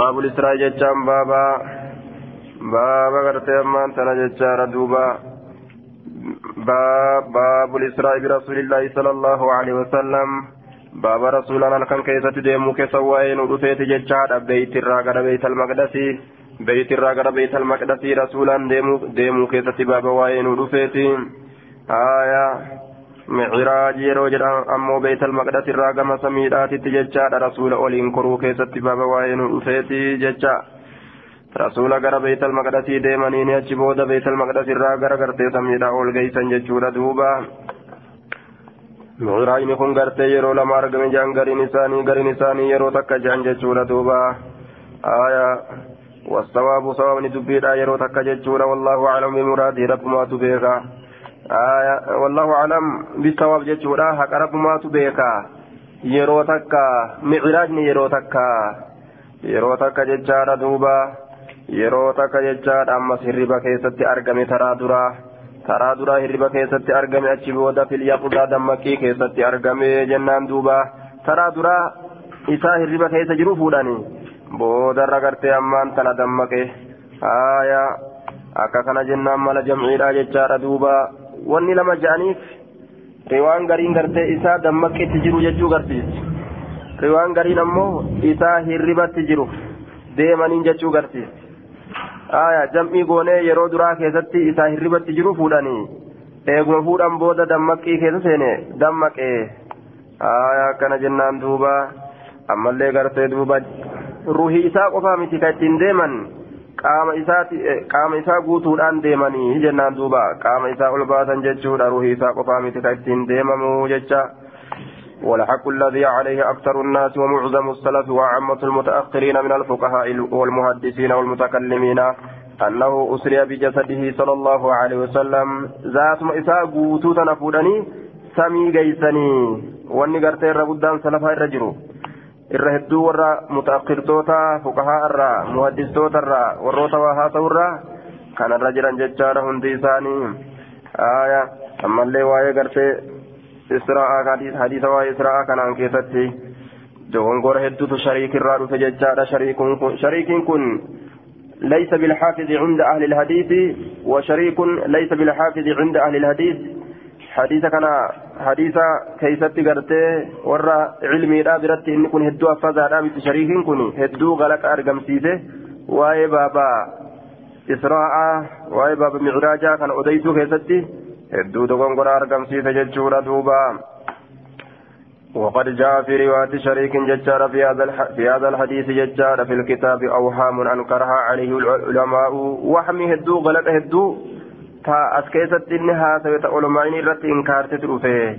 باب الإسراء جتان بابا بابا غرتي أمان تنا جتان دوبا باب باب الإسراء برسول الله صلى الله عليه وسلم باب رسولنا كان كيسة ديمو كسوائن ودفيت جتان بيت الراغر بيت المقدس بيت الراغر بيت المقدس رسولا ديمو ديمو كيسة باب وائن ودفيت آية miciraaj yeroo jedhan ammoo beeytal maqdasi irraa gama samiidhaatitti jechaadha rasuula oliin koruu keessatti baaba waa'ee nu dhufeeti jecha rasuula gara beeytal maqdasii deemaniini achi booda beeytal maqdasi irraa gara gartee samiidhaa ol geeysan jechuudha duuba miciraajni kun gartee yeroo lama argame jedhan gariin isaanii gariin isaanii yeroo takka jedhan jechuudha duuba aya والصواب صواب دبيدا يرو تكا جتشورا والله اعلم بمراده رب ما تبيكا آية والله أعلم بالصواب جتشورا حق رب ما تبيكا yeroo takka miciraajni yeroo takka yeroo takka jechaadha duuba yeroo takka jechaadha ammas hirriba keessatti argame taraa duraa taraa duraa hirriba keessatti argame achi booda filyaqdaa dammaqii keessatti argame jennaan duuba taraa duraa isaa hirriba keessa jiru fuudhanii boodarra gartee ammaan tana dammaqe haaya akka kana jennaan mala jamciidha jechaadha duuba wanni lama ja'aniif riwaan gariin gartee isaa dammaqitti jiru jechuu garsiisa riwaan gariin ammoo isaa hirribatti jiru deemaniin jechuu garsiisa aya jam'ii goonee yeroo duraa keessatti isaa hirribatti jiru fuudhanii eeguma fuudhan booda dammaqii keessa seene dammaqee aya akkana jennaan duuba ammallee gartee duuba ruhii isaa qofaa miti ka ittiin deeman qaama isaati qaama isaa guutuudhaan deemanii jennaan duuba. Qaama isaa ol baasan jechuudha isaa qofaa miti ka ittiin deemamu jecha. والحق الذي عليه أكثر الناس ومعظم السلف وعامة المتأخرين من الفقهاء والمحدثين والمتكلمين أنه أسري بجسده صلى الله عليه وسلم ذات إساء قوتو تنفودني سمي قيسني واني قرتين ربودان سلفها الرجل irra hedduu warra mutaakkirtoota fuqahaa irraa muhaddistoota irraa warroota waa haasa'u irraa kanarra jiran jechaadha hundi isaanii aya ammallee waa'ee gartee israa'aa hadiisa waa'ee israa'aa kanaan keessatti dogongora hedduutu shariikirraa dhufe jechaadha shariikiin kun ليس بالحافظ عند أهل الحديث وشريك ليس بالحافظ عند أهل الحديث حديث كان حديث كيست قرتي ورا علمي لا برت إن كن هدو أفضل رابط شريك كن هدو غلق أرقم سيسه واي بابا إسراء واي بابا معراجا كان أديتو كيستي هدو دقون قرى أرقم سيسه ججورة دوبا وقد جاء في رواية شريك ججار في هذا في هذا الحديث ججار في الكتاب أوهام أنكرها عليه العلماء. وحمي هدو غلق هدو. تا أسكيست إنها سيت علماء رت إنكارت تروفه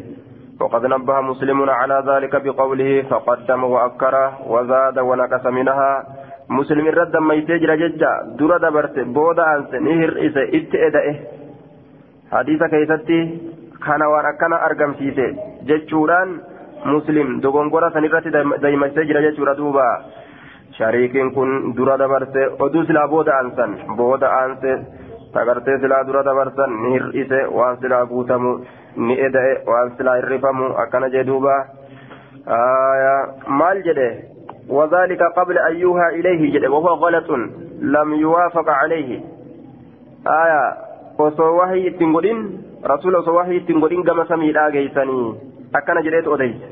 وقد نبه مسلم على ذلك بقوله فقدم وأكر وزاد ونقص منها مسلم رد ما يتجرى ججا درى دبرت بودا أنس نهر إسا إتئدئه حديث كيستي كان وركنا أرقم سيسي ججوران مسلم دغونغورا سنرت دايما يتجرى ججورا دوبا شريك كن درى دبرت ودوس لا بودا أنسن بودا أنس tagartee silaa dura dabarsan ni hir'ise waan silaa guutamu ni eda'e waan silaa hirrifamu akkana jee duuba maal jedhe وذلك قبل أن يوحى إليه جد وهو غلط لم يوافق عليه آية osoo wahii ittiin godhin rasuula osoo wahii ittiin godhin gama samiidhaa geeysanii akkana jedheet odeyse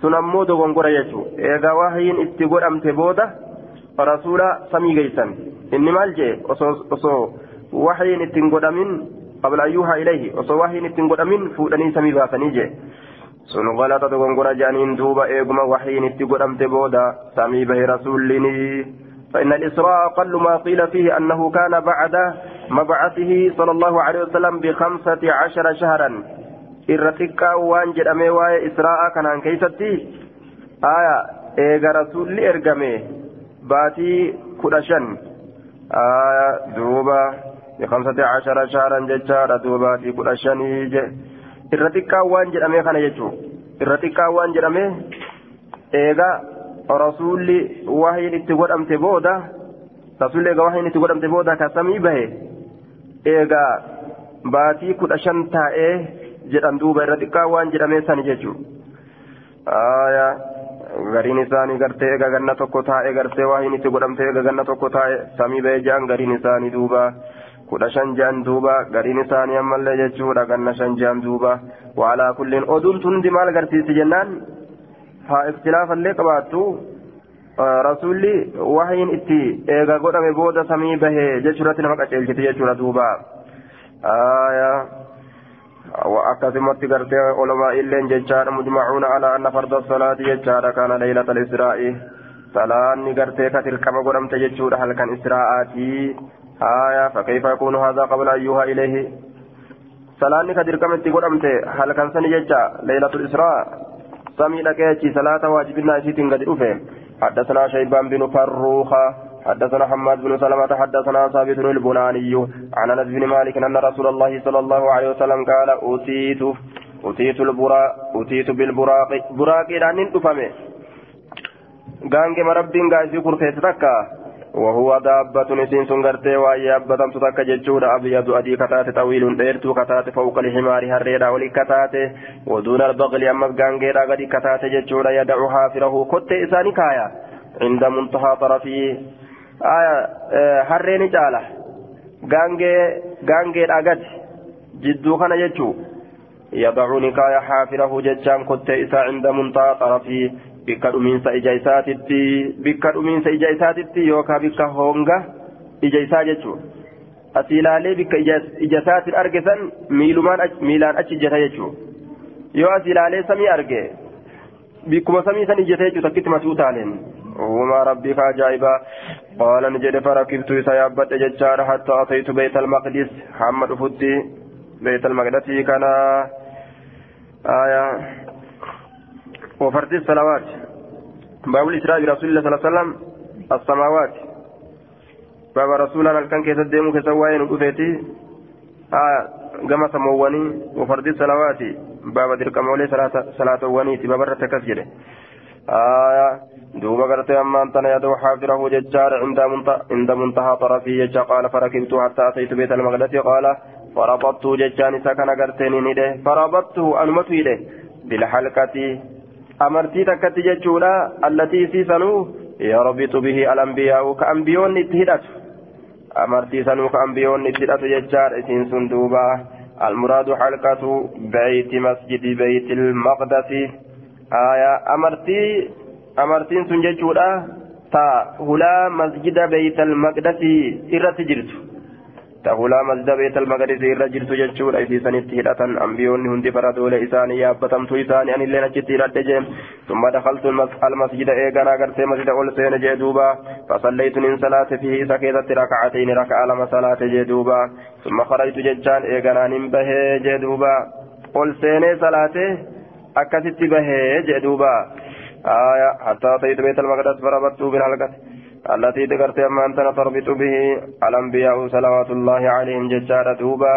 sun ammoo dogongora jechuu eegaa wahiin itti godhamte booda samii وحين اتنقدمين قبل أن يوحى إليه. وصو وحين اتنقدمين فودني سمي باسني جي. غلطة تغنقر جانين دوبا إيقما وحين اتنقدمت بودا سمي به رسولني. فإن الإسراء أقل ما قيل فيه أنه كان بعد مبعثه صلى الله عليه وسلم بخمسة عشر شهرا. irraxiqqaa waan jedhame waa'ee israa'aa kanaan keeysatti aya eega rasuulli ergame baatii kudha shan aya duuba بخمسة عشر شهرا ججارة دوبا في كل شنيج الرتكا وان جرمي خنا يجو الرتكا وان جرمي إيغا رسول وحي نتقول أمت بودا رسول إيغا وحي نتقول أمت بودا كسمي به إيغا باتي كل شن تائه jedhan duuba irra xiqqaa waan jedhamee san jechuun gariin isaanii gartee eega ganna tokko taa'e gartee waa hin itti godhamte eega ganna tokko taa'e samii ba'ee ja'an gariin isaanii duuba kudha shan ja'an duuba gariin isaanii ammallee jechuudha ganna shan ja'an duuba waalaa kulliin oduun tun hundi maal agarsiisi jennaan haa ikhtilaafallee qabaattu rasuulli wahiin itti eega godhame booda samii bahee jechuudhatti nama qaceelchiti jechuudha duuba akkasumatti gartee ulamaa illeen jechaadha mujmacuuna alaa anna farda salaati jechaadha kana leylata lisraa'i salaanni gartee ka dirqama godhamte jechuudha halkan israa'aatii fakkeeyfa yakunu haadha qabla an yuuha ilayhi. Salaanni ka dirqama itti godhamte halkan sani jecha leylatu israa samii dhaqeechi salaata waajibinnaa isiitiin gadi dhufe. حدثنا شيبان بن فروخة حدثنا حماد بن سلمة حدثنا ثابت البناني عن انس بن مالك ان رسول الله صلى الله عليه وسلم قال اوتيت اوتيت البراق اوتيت بالبراق براق رانين دفمه غانغ مربين غازي كرتيت تكا وهو دابة نسين سنغرتي وهي أبتمت تكا ججود أبيض أدي كتات طويل ديرتو كتات فوق الحمار هريرا ولي كتات ودون البغل أما غانغيرا غدي كتات ججود يدع حافره كت إساني كايا عند منتهى طرفه آية هرين جالة غانغي غانغي أغد جدو خنا ججو. يضع نكايا حافره ججان كت إسا عند منتهى طرفه bikka dhumiinsa ija isaatitti bikka dhumiinsa ija isaatitti yookaan bikka honga ija isaa jechuudha asii ilaalee bikka ija isaatiin arge san miilaan achi ijjata jechuudha yoo asii ilaalee samii arge bikkuma samii san ijjata jechuudha takkitti masuu taaleen ajaa'ibaa qaala ni jedhe farakibtu isa yaabbadhe jechaadha hatta ataytu beeyt almaqdis hamma dhufutti beeyt almaqdasii kana aayaa وفرد الصلوات. باب الإسراء برسول الله صلى الله عليه وسلم السماوات باب رسولنا كان كيس الديمو كسوائن ودفيتي آه كما سمواني وفرد الصلوات. باب درك مولي صلاة ونيتي باب الرتكسجر آه دوبا قرتي أما أنت يدعو حافظه ججار عند منتهى طرفي ججا قال فركبت حتى أتيت بيت المقدس. قال فربطت ججاني سكن قرتني نده فربطته أنمت إليه. بالحلقة amartii takkatti jechuudha allatii siisanuu yarbitu bihi alambiyaa'u ka ambiyoonni itti hidhatu amartii sanuu ka ambiyoonni itti hidhatu jechaadha isiin sun duuba almuraadu halqatu beeyti masjidi beeyti ilmaqdasi aya amartii amartiin sun jechuudha ta hulaa masjida beeyta almaqdasi irratti tahulaa masjida beeyta almaqdisi irra jirtu jechuudha isiisanitti hidhatan ambiyoonni hundi faradoolee isaanii yaabbatamtu isaanii anilleen achitti hidhadhe jee ثم دخلت المسجد إيغانا غرتي مسجد أول سين جي دوبا. فصليت من صلاة فيه سكيتت ركعتين ركع لما صلاة جي دوبا. ثم خرجت ججان إيغانا نمبه جي دوبا. أول سين صلاة اكست به جي دوبا. آية حتى أتيت بيت المقدس فربطت بالحلقة التي ذكرت أما أنت تربط به الأنبياء صلوات الله عليهم ججارة دوبا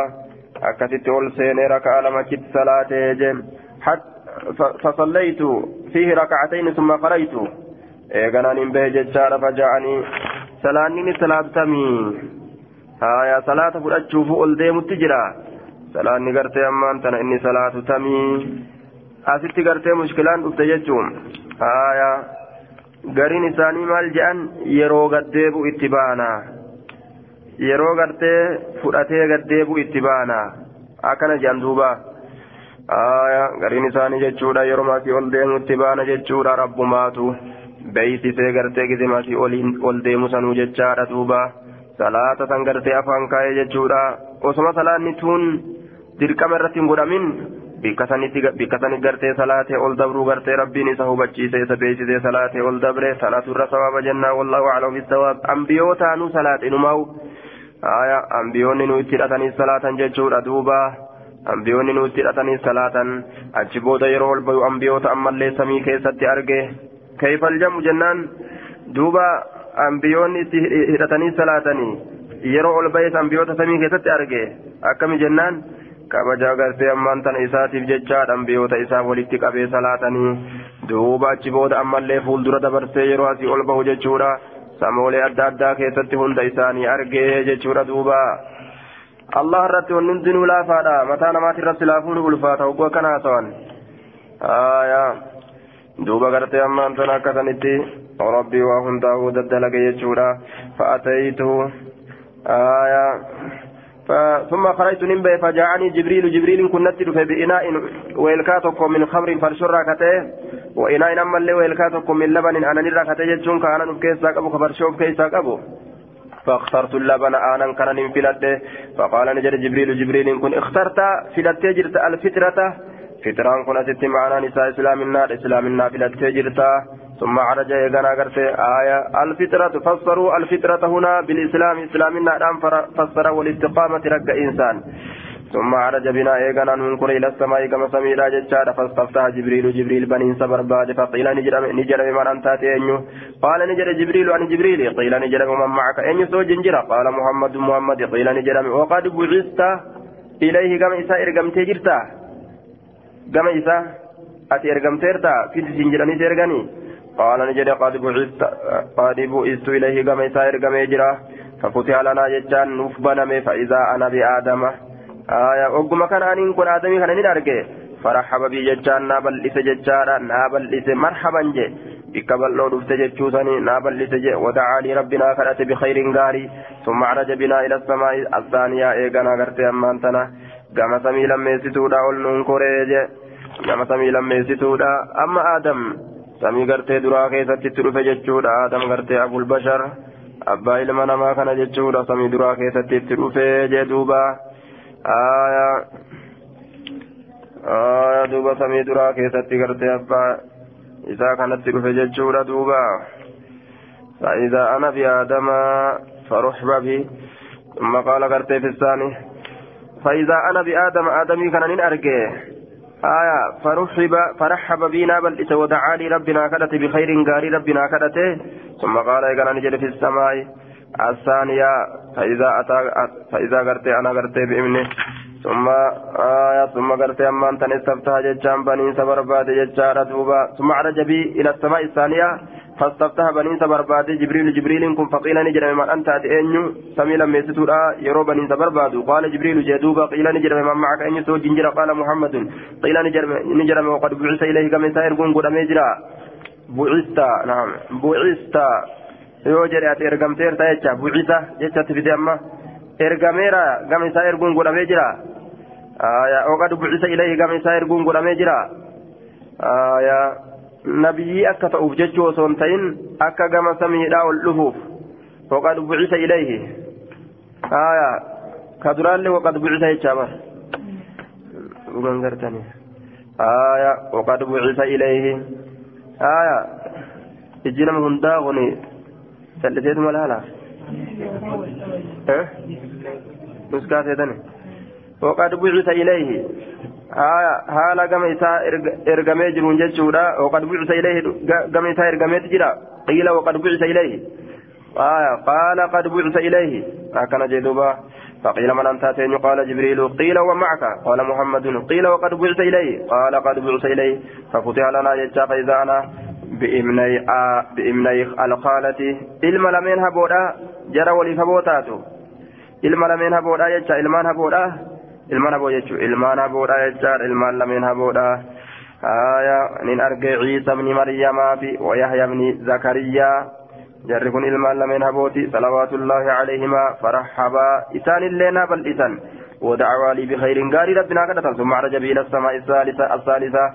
أكست أول سين ركع لما كت صلاة جي حتى فصليت فيه ركعتين ثم قريت ايغنان به ججار فجاءني سلاني سلابتمي هايا صلاة فرأتشوف أولديم التجرى سلاني قرتي أما أنت إني صلاة تمي أسيتي قرتي مشكلان أفتججون هايا gariin isaanii maal jedhan yeroo gaddeebu itti baana yeroo gartee fudhatee gaddeebu itti baana akkana jedhan duuba gariin isaanii jechuudha yeroo maatii ol deemu itti baana jechuudha rabbumaatu beeysisee gartee gizimaatii ol deemu sanuu jechaadha duuba salaata san gartee afaan kaa'ee jechuudha osoma salaanni tuun dirqama irratti hin godhamin ol dabruu gartee rabbiin isa hubachiise isa beeksisee salaatee ol dabre salaatu irra sawaaba jennaa wallahu aclam bisawaab ambiyootaanuu salaate numaa'u aya ambiyoonni nu itti hidhatanii salaatan jechuudha duuba ambiyoonni nu itti hidhatanii salaatan achi booda yeroo ol bayu ambiyoota ammallee samii keessatti arge keeyfal jamu jennaan duuba ambiyoonni itti hidhatanii salaatanii yeroo ol bayes ambiyoota samii keessatti arge akkami jennaan kabajaa gartee ammaan tana isaatiif jechaadha ambiyoota isaa walitti qabee salaatanii duuba achi booda ammallee fuuldura dabarsee yeroo asii ol bahu jechuudha samoolee adda addaa keessatti hunda isaanii argee jechuudha duuba allah irratti wanni hundinuu laafaadha mataa namaati irratti laafuun ulfaata hogguu akkana haasawan duuba gartee ammaan tana akkasanitti rabbii waa hundaa'uu daddalaga jechuudha aayaa ثم خرجت نمبي فجاءني جبريل جبريل كنت في بإناء ويلكاتكم من خمر فرشرا كته وإناء أما اللي ويلكاتكم من لبن أنا نرى كته جتشون كان نفكيسا أبو خبرشوف كيسا أبو فاخترت اللبن آنا كان ننفلت فقال نجد جبريل جبريل كن اخترت فلت جرت الفترة كن أتت معنا نساء إسلام النار إسلام النار فلت جرت ثم عرج يغنى غرت آية الفطرة فسروا الفطرة هنا بالإسلام إسلام النار فسر والاستقامة رك إنسان ثم عرج بنا يغنى ننكر إلى السماء كما سمينا ججار فاستفتح جبريل جبريل بني سبر بعد فقيل نجر بمن أنت تأنيو قال نجر جبريل عن جبريل قيل نجر ومن معك أن سو جنجر قال محمد محمد قيل نجر وقد بعثت إليه كما إساء إرقمت جرتا كما إساء أتي إرقمتيرتا في جنجراني تيرغني قال نجد قد بعثت قد بعثت إليه كما إساء إرقم جرا ففتح لنا ججان نفبنم فإذا أنا بآدم آية وقم كان أن كن آدمي كان نرجع فرحب بي ججان نابل إسا ججارا نابل إسا مرحبا جي بكبل لو دفت ججوسني نابل جي ودعا لي ربنا كرأت بخير غاري ثم عرج بنا إلى السماء الثانية إيقنا غرتي أمانتنا gama samii lammeessituudha ol nuun koreeje gama samii lammeessituudha amma aadam samii gartee duraa keessatti itti dhufe jechuudha aadam gartee abul bashar abbaa ilma namaa kana jechuudha samii duraa keessatti itti dhufe jee duuba aayaa aayaa duuba samii duraa keessatti gartee abbaa isaa kanatti dhufe jechuudha duuba فإذا أنا بآدم فرحب بي ثم قال قرتي في الثاني فإذا أنا بآدم آدمي كان نرجع آية فرحب فرحب بنا بل ودعا لي ربنا كدت بخير قاري ربنا كدته ثم قال كان نجد في السماء. الثانية فإذا أتى فإذا قرت أنا قرت بإمنه ثم آية ثم قرت أما أنت استفتح ججان بني سبرباد ججارة دوبا ثم عرج بي إلى السماء الثانية. فاستفتح بني سبرباد جبريل جبريل كن فقيل نجر من أنت أتئنيو سمي لم يستورا يرو بني سبرباد قال جبريل جدوبا قيل نجر من معك أن سو جنجر قال محمد قيل نجر نجر وقد بعث إليه كمن سائر قنقر قد مجرى بعثت نعم بعثت yoo jedhe ati ergamteerta jecha? Bucisa jechatti fide amma. Ergameera gama isaa erguun godhamee jira? Oqad bucisa ilayhi gama isaa erguun godhamee jira? Jechuu osoo hin ta'in akka gama samiidhaa ol dhufuuf oqad bucisa ilayhi ka duraallee oqad bucisa jechaa bar dhugan gartanii oqad bucisa ilayhi ijji nama hundaa kuni سلسيت ملالا ها نسكا سيدني وقد بعث إليه haala gama isaa ergamee jiruun jechuudha. Waqad bucisa ilayhi gama isaa ergamee jira. Qiila waqad bucisa ilayhi. Qaala qad bucisa ilayhi. Akkana jedhuuba فقيل من أنت أتين قال جبريل قيل ومعك قال محمد قيل وقد بعث إليه قال قد بعث إليه ففتح لنا يجا فإذا أنا بإمني آ بإمني الخالة إلما لمن هبودا جرى ولي فبوتاتو إلما لمن هبودا يجا إلمان هبودا إلمان هبو يجو إلمان هبودا يجا إلمان لمن هبودا آية نين أرجع عيسى بن مريم ويحيى بن زكريا jarri kun ilmaan lameen habooti salawaatullaahi calayhimaa farahhabaa isaan illeenaa bal'isan. ودعوا لي بخير قال ربنا قد ثم عرج بي إلى السماء الثالثه الثالثه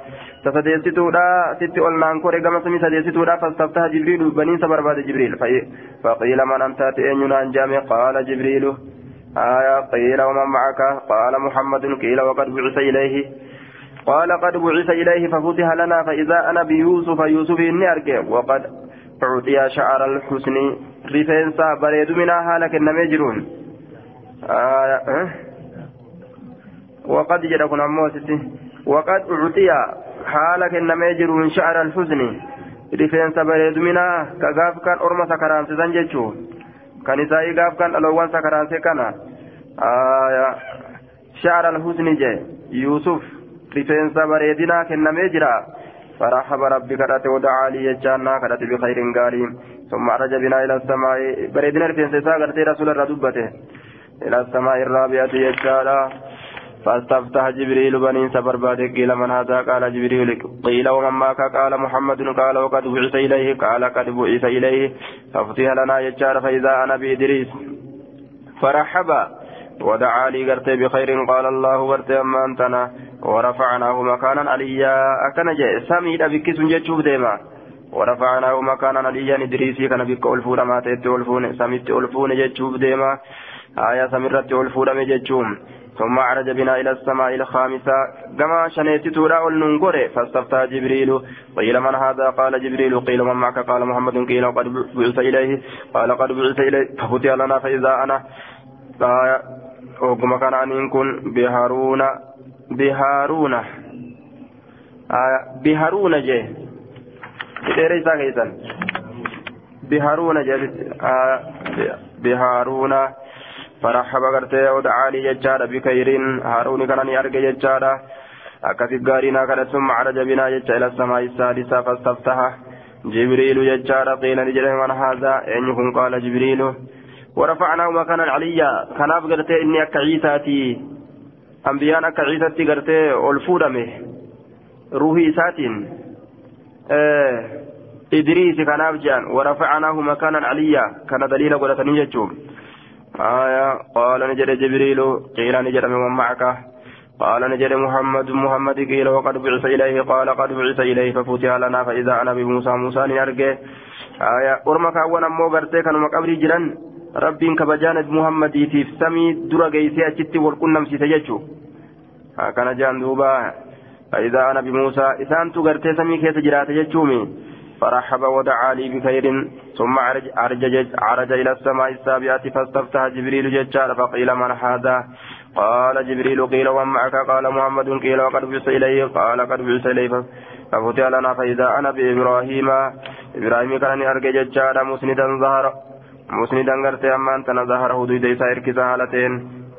تسديستودا ست قلنا انكر كما سمي سديستودا فاستفتح جبريل بني سبر بعد جبريل فقيل من انت تئن جامع قال جبريل آية قيل ومن معك؟ قال محمد قيل وقد بعث إليه. قال قد بعث إليه ففتح لنا فإذا أنا بيوسف يوسف إني أرجع. وقد أعطي شعر الحسن رفنسا بريد منها حالك النمجرون آه أه؟ وقد جركن أموستي وقد أعطي حالك النمجرون شعر الحزن رفنسا بريد منها. كغاف كان أرمى سنججو كان إسائي غاف كان ألوان سكران سكنا آه شعر الحزن جي يوسف رفنسا بريدنا كنمجرا فرحب ربي كرات ودعا لي يجانا كرات بخير قالي ثم عرج بنا إلى السماء بريدنا رفين سيسا قرتي رسول الردبته إلى السماء الرابعة يجانا فأستفتح جبريل بنين سبرباد قيل من هذا؟ قال جبريل قيل ومن معك قال محمد قال وقد بعث إليه قال قد بعث إليه. ففتح لنا يجار فإذا أنا بإدريس. فرحب ودعا لي قرتي بخير. قال الله قرتي أما أنتنا. ورفعناه مكانا عليا. أكن جاء سميد بكس جتشوف ديما. ورفعناه مكانا عليا. إدريسي كان بك ألفون ما تيت ألفون. سميت ألفون جتشوف ديما. آية سمرت ألفون جتشوم ثم عرج بنا إلى السماء الخامسة. كما شنيت تورا الننقر فاستفتى جبريل. قيل من هذا؟ قال جبريل. قيل من معك؟ قال محمد. قيل قد بعث إليه. قال قد بعث إليه. ففتح لنا فإذا أنا. وكما كان أن كن بهارون بهارون. آية بهارون جي إيريسا كيسان بهارون جي آية بهارون. فرحب غرتي ودعا لي ججارة بخير هارون كان أرجع ججارة أكثر غارينا كان ثم عرج بنا جج إلى السماء السادسة فاستفتح. جبريل ججارة قيل نجري من هذا؟ يكون قال جبريل. ورفعناه مكانا عليا كان غرتي إني أكا عيساتي. أنبيان أكا عيساتي غرتي ألفودمه روحي ساتين. آه إدريس كان أبجان ورفعناه مكانا عليا كان دليل قرأتني يجوم آية قال نجد جبريل قيل نجد من معك. قال نجد محمد محمد قيل وقد بعث إليه. قال قد بعث إليه ففتح لنا فإذا أنا بموسى موسى نرجع آية أرمك أولا مو غرتي كانوا مقابري جران ربين كبجانة محمد في سمي درا جيسي أجت والكنم سيتججو كان جان دوبا. فإذا أنا بموسى إسان تغرتي سمي كيس جرات ججومي فرحب ودعا لي بخير ثم عرج, عرج, عرج إلى السماء السابعة فاستفتح جبريل ججار فقيل من هذا؟ قال جبريل قيل ومن معك؟ قال محمد قيل وقد بعث إليه قال قد بعث إليه ففتح لنا فإذا أنا بإبراهيم. إبراهيم كان أرجع ججار مسندا ظهر مسندا قرتي أما أنت ظهر هدوء ديسا إركزا هالتين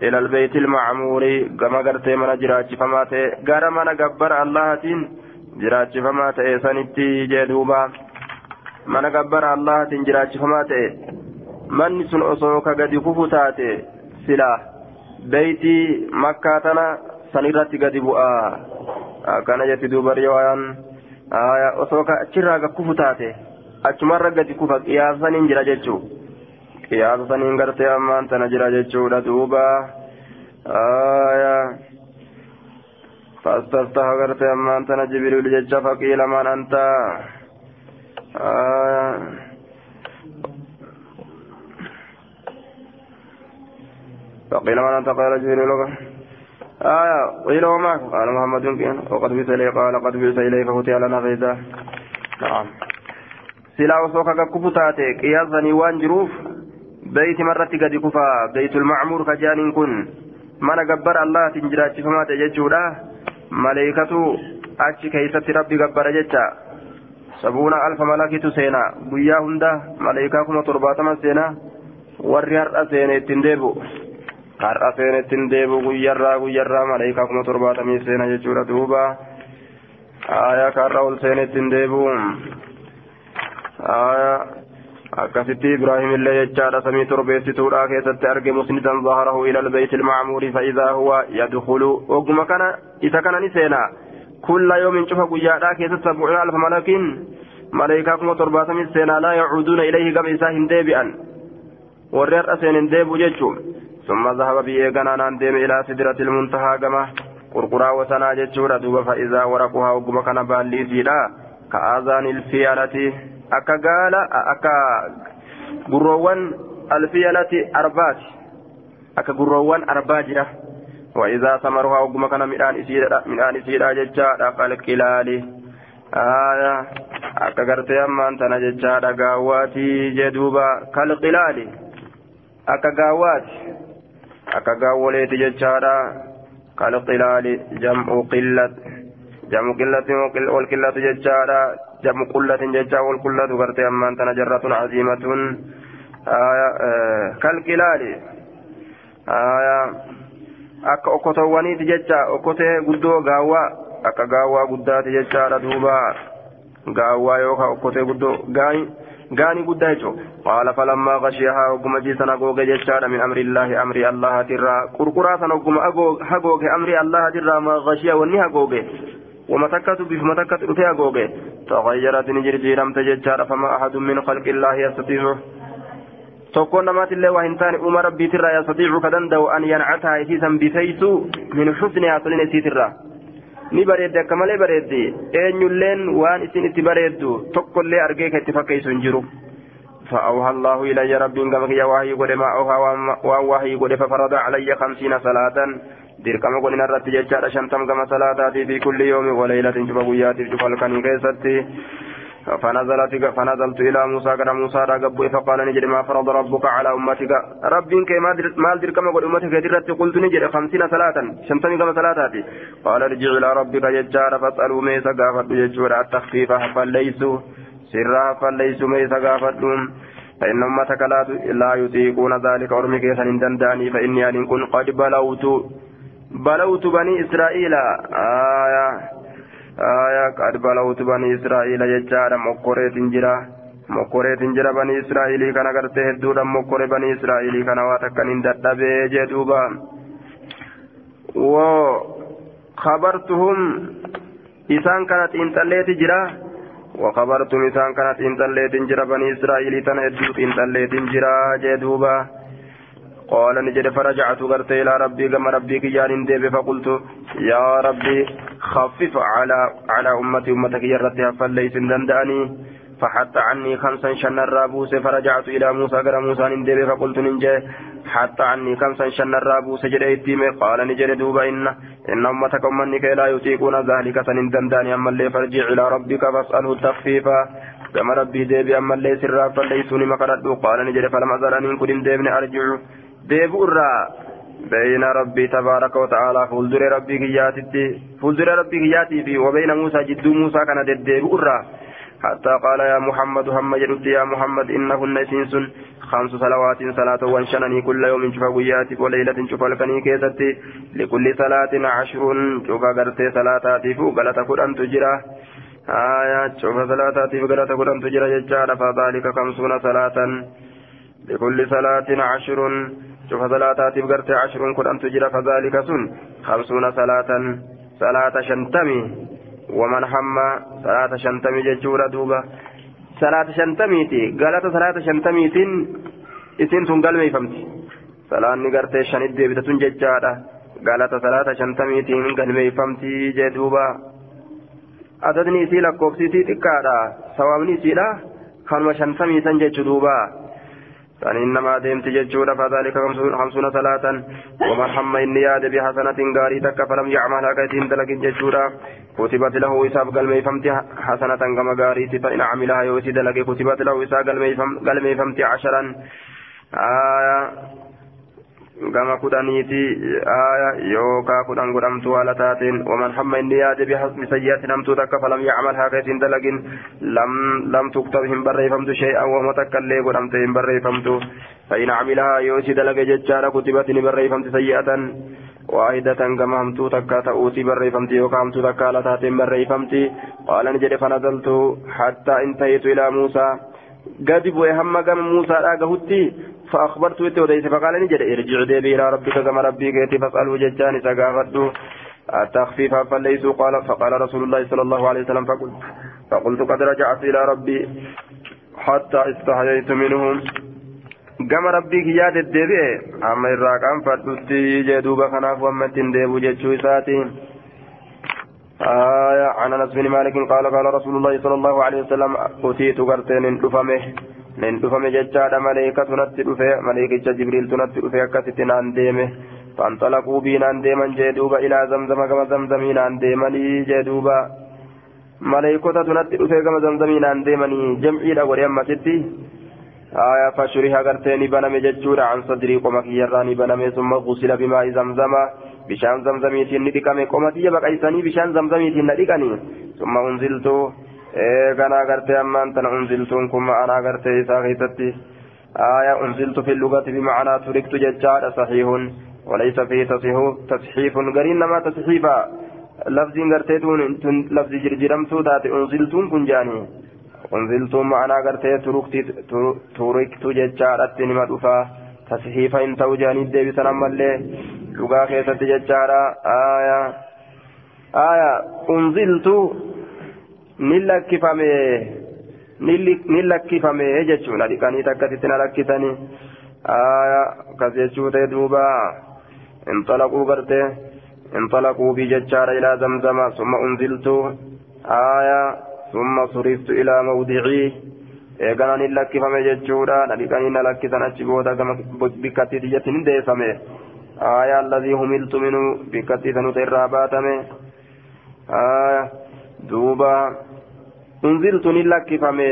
إلى البيت المعمور. كما قرتي من جراج فما قال من قبر الله تين. Jiraachifamaa ta'e sanitti jee duuba mana gabbara allahatiin jiraachifamaa ta'e manni sun osoo ka gadi kufu taate sila beeytii makkaa tana sanirratti gadi bu'a akkana jetti duuba riwaayaan osoo ka achirraa kufu taate achumarra gadi kufa qiyaasa saniin jira jechuu qiyaasa saniin gartee ammaan tana jira jechuudha duuba فاستفتح غرت أما أنت جبريل جج فقيل من أنت؟ آه. فقيل من أنت؟ قال جبريل آية قيل وما قال محمد وقد بئس إليه قال قد بئس إليه ففتح لنا فإذا نعم. سلا وسوكا كفتاتي قياسني وان جروف. بيت مرة قد كفا. بيت المعمور كجان كن. من قبر الله تنجراتي فما تججودا maleeykatu achi keeysatti rabbi gabbara jecha sabuuna alfa malakitu seena guyyaa hunda maleeykaa kuma torbaatama seena warri har'a seene ittiin deebu har'a seene ittiin deebu guyyarraa guyyarraa maleeykaa kuma torbaatamii seena jechuudha duuba aayaa kaarra ol seene ittiin deebu aayaa akkasitti ibraahim illee jechaadha samii torbeessituudha keessatti arge musnidan zaharahu ila albeyti ilmacmuuri faidaa huwa yadkulu ogguma kana isa kana ni seena kulla yoomin cufa guyyaadha keessatti sabcuuna alfa malakin maleykaa kuma torbaatamii seenaa laa yacuuduuna ilayhi gama isaa hin deebi'an warri har'a seen hin deebu jechuu summa zahaba biyyee ganaanaan deeme ilaa sidirati ilmuntahaa gama qurquraa wasanaa jechuudha duuba fa'idaa waraquhaa ogguma kana baalliisiidha ka aazaani ilfiyalati akka gaala akka gurroowwan alfiyalati arbaati akka gurroowwan arbaa jira وإذا ثمرها وقم كان ميدان إسيدا ميدان إسيدا ججا قلقلالي آية akka gartee ammaan tana jechaadha gaawwaati jedhuuba kalqilaali akka gaawwaati akka gaawwoleeti jechaadha kalqilaali jam'u qillat qillatin wal qillatu jechaadha jam'u qullatin jechaa wal qullatu gartee ammaan tana jarratun aziimatun kalqilaali akka okkotowwaniiti jecha okkotee guddoo gaawwaa akka gaawwaa guddaati jechaadha duuba gaawwaa yookaan okkotee guddoo gaayi غاني قدايتو قال فلما غشيها وقم جيسنا قوغ جيشار من أمر الله أمر الله ترى قرقرا سنقم هقوغ أمر الله ترى ما غشيها وني هقوغ ومتكت بف متكت رفيا قوغ تغيرت نجر جيرم تججار فما أحد من خلق الله يستطيع namaatillee waa hin taane uuma rabbiitirraa yastatiicu ka danda'u an yancataa isiisan bifeeysu min xusni hasolin isiitirraa ni bareedde akka malee bareeddi eenyulleen waan isin itti bareeddu tokkollee argee ka itti fakkeessu hin jiru فأوحى الله إلي ربي كما وحي قد ما أوحى وأن وحي قد ففرض علي خمسين صلاة dirqama godina irratti jechaadha shantam gama salaataati fi kulli yoomi walaylatin cufa guyyaatiif cufa halkanii keessatti. فنزلت فنزلت إلى موسى قال موسى رقب فقال نجد ما فرض ربك على أمتك ربك ما أدرك كما قل أمتك درت قلت نجد خمسين صلاة شمسني كما صلاتاتي قال ارجع إلى ربك يجار فاسألوا ميسا قافت يجور التخفيف فليسوا سرا فليسوا ميسا قافتهم فإن أمتك لا يطيقون ذلك أرمك سنندنداني فإني أن كن قد بلوت بلوت بني إسرائيل. آية آية قد بلوت بني إسرائيل يجار مقريت جرا مقريت جرا بني إسرائيل كان قرته هدودا مقري بني إسرائيل كان واتكن ددبه جدوبا. وخبرتهم إسان كانت إنتليت جرا وخبرتم إسان كانت إنتليت جرا بني إسرائيل تنا هدوت إنتليت جرا جدوبا. قال نجد فرجعت غرت إلى ربي كما ربي كيان ديب فقلت يا ربي خفف على على أمتي أمتك يرتها فليس دندأني. فحتى عني خمسا شن الرابوس فرجعت إلى موسى قال موسى ندب فقلت ننجي. حتى عني خمسا شن الرابوس جريت قال نجد دوبا إن إن أمتك أمنك لا يطيقون ذلك سن دنداني أما اللي فرجع إلى ربك فاسأله التخفيف كما ربي ديبي أما اللي سرا فليسوني مقرد. قال نجد فلم أزل أن كن ديبني أرجع. Deebi'u irraa بين ربي تبارك وتعالى فولدر ربي كياتي فولدر ربي كياتي وبين موسى جد موسى كان ديبئ الرا حتى قال يا محمد هم جدت يا محمد إنهن سنس خمس صلوات صلاة وانشنني كل يوم شفا قياتي وليلة شفا لكني كيستي لكل صلاة عشر شفا قرتي صلاتاتي فوقلت قرآن تجرى آية شفا صلاتاتي فوقلت قرآن تجرى ججال فذلك خمسون صلاة لكل صلاة عشر شوف صلاتات بقرت عشر قرآن تجرى فذلك سن خمسون صلاة صلاة شنتمي ومن حم صلاة شنتمي ججورة دوبة صلاة شنتميتي قالت صلاة شنتميتين isin tun galmeeyfamti salaanni gartee shanit deebitatun jechaadha galata salaata shantamiitiin galmeeyfamti jee duuba adadni isii lakkoofsiisii xiqqaadha sawaabni isiidha kanuma shantamii san jechu duuba كان إنما ديمت ججورا فذلك خمسون صلاة ومن حم إني ياد بحسنة غاري تك فلم يعملها كيتين دلق ججورا كتبت له إساب قلمي فمت حسنة كما غاري فإن عملها يوسي دلق كتبت له إساب قلمي فمت عشرا. آية gama kudhaniiti yookaa kudhan godhamtu haala taateen waman hamma inni yaade bihasbi sayyi'atin hamtuu takka falam yacmal haa keesin dalagin lam tuktab hin barreeffamtu shay'an wama takka illee godhamte hin barreeffamtu فإن عملها يوسي دلق ججارة كتبت بريفمت سيئة واحدة كما همتو تكا تأوتي بريفمت يوكا همتو تكا لتاتين بريفمت قال نجد فنزلت حتى انتهيت إلى موسى قد بوي هم قام موسى لاقهتي فأخبرت إتي وديس فقال نجد إرجع ديبي إلى ربك كما ربي قيتي فاسأله ججاني سقافته التخفيف فليسوا قال فقال رسول الله صلى الله عليه وسلم فقلت فقلت قد رجعت إلى ربي حتى استحييت منهم. gama rabbii kiyyaate deebi'e amma irraa qaanfadhutti jee duuba kanaaf wammattiin deebu jechuu isaati آية عن أنس بن مالك قال قال رسول الله صلى الله عليه وسلم أتيت قرتين اندفمه اندفمه ججاد ملائكة نتدفه ملائكة جبريل تنتدفه كست نانديمه فانطلقوا بي نانديما جدوبا إلى زمزم كما زمزمين نانديمني جدوبا ملائكة تنتدفه كما زمزمين نانديمني جمعي لغوري أما ستي آية فشرها قرتين بنمي ججورا عن صدري قمك يراني بنمي ثم غسل بماء زمزم bishaan zamzamiitiin ni dhiqame qomatiyya baqaysanii bishaan zamzamiitiin na dhiqanii summa unziltu eeganaa gartee ammaan tana unziltuun kun ma'anaa gartee isaa keessatti آية أنزلت في اللغة بمعنى تركت ججار صحيح وليس فيه تصحيف قرين ما تصحيفا لفظ قرتيتون لفظ جرجرمتو تاتي أنزلتون كن جاني unziltuu ma'anaa gartee turiktu jechaadhatti nima dhufaa tasxiifa hin ta'u jedhanii deebisan ammallee dhugaa keessatti jechaadha aayaa aayaa unziltu ni lakkifame ni lakkifame jechuudha dhiqanii takkasitti na lakkisanii aayaa akkas jechuu ta'e duuba انطلقوا قرته انطلقوا بججار إلى زمزم ثم أنزلت آية ثم صرفت إلى موضعي eeganaan hin lakkifame jechuudha nadhiqanii na lakkisan achi booda gama bikkattii xiyyatti hin deessame aayaa alladhii humiltu minuu bikkattii sanuta irraa baatame duuba unziltu ni lakkifame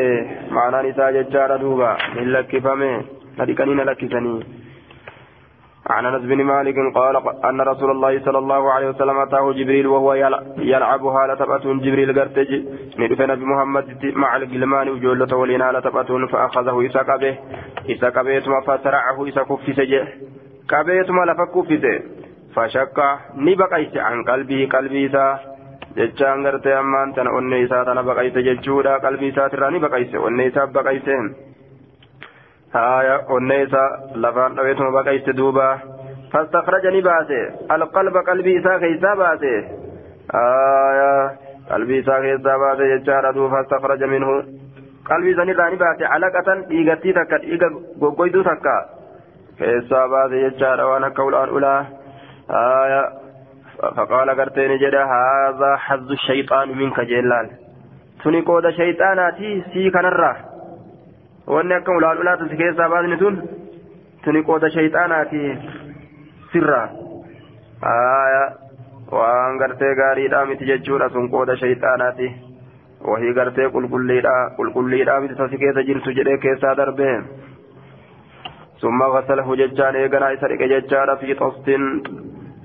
maanaan isaa jechaadha duuba hin lakkifame nadhiqanii na lakkisanii عن أنس بن مالك قال أن رسول الله صلى الله عليه وسلم أتاه جبريل وهو يلعب هالة تبأتون جبريل قرتج. ندف نبي محمد مع الجلمان وجولة ولينا لتبأتون فأخذه إساق به. إساق به ثم فترعه إساق في سجه كبه ثم لفك في فشك نبقيت عن قلبه قلبي jechaan gartee ammaan tana onnee isaa tana baqayse jechuudha qalbii isaatirraa ni baqayse onnee isaa baqayse isaa lafaan dhaweetuma baqayse duuba fastakrajani baase alqalba qalbii isaa keessaa baase haya qalbii isaa keessaa baase jechaadha duuba fastakraja minhu qalbii sanirraa ni baase calaqatan dhiigattii takka dhiiga goggoyduu takka keessaa baase jechaadha waan akka ulaan ulaa haya فقال قرتين جدا هذا حظ الشيطان منك جلال تني قود شيطاناتي سي كنرة لا لا تسكي سابان تن تني قود شيطاناتي سرا آية وان قرتي غاري دامت ججورة سن قود شيطاناتي وهي قرتي قل قل لي قل قل لي دامت تسكي تجرت جري كيسا دربين ثم غسله ججان ايقنا يسرق ججان في طست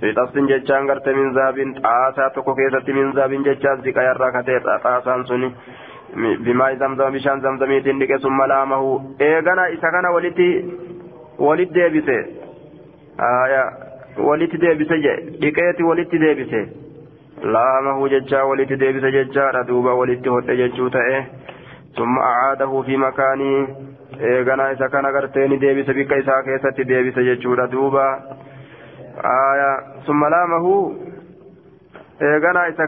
في طست ججان قرت من ذهب طاسا تكو كيست من ذهب ججان زكا يرى كتير طاسان سني بماء زمزم بشان زمزمي تندك ثم لامه ايقنا إسكنا ولتي ولت ديبسي آية ولت ديبسي ديكيتي ولت ديبسي لامه ججا ولت ديبسي ججا ردوبا ولت هوت ججو تأيه ثم أعاده في مكانه eeganaa isa kana gartee ni deebise. Bikka isaa keessatti deebise jechuudha duuba. Aya summa laamahu. Eeganaa isa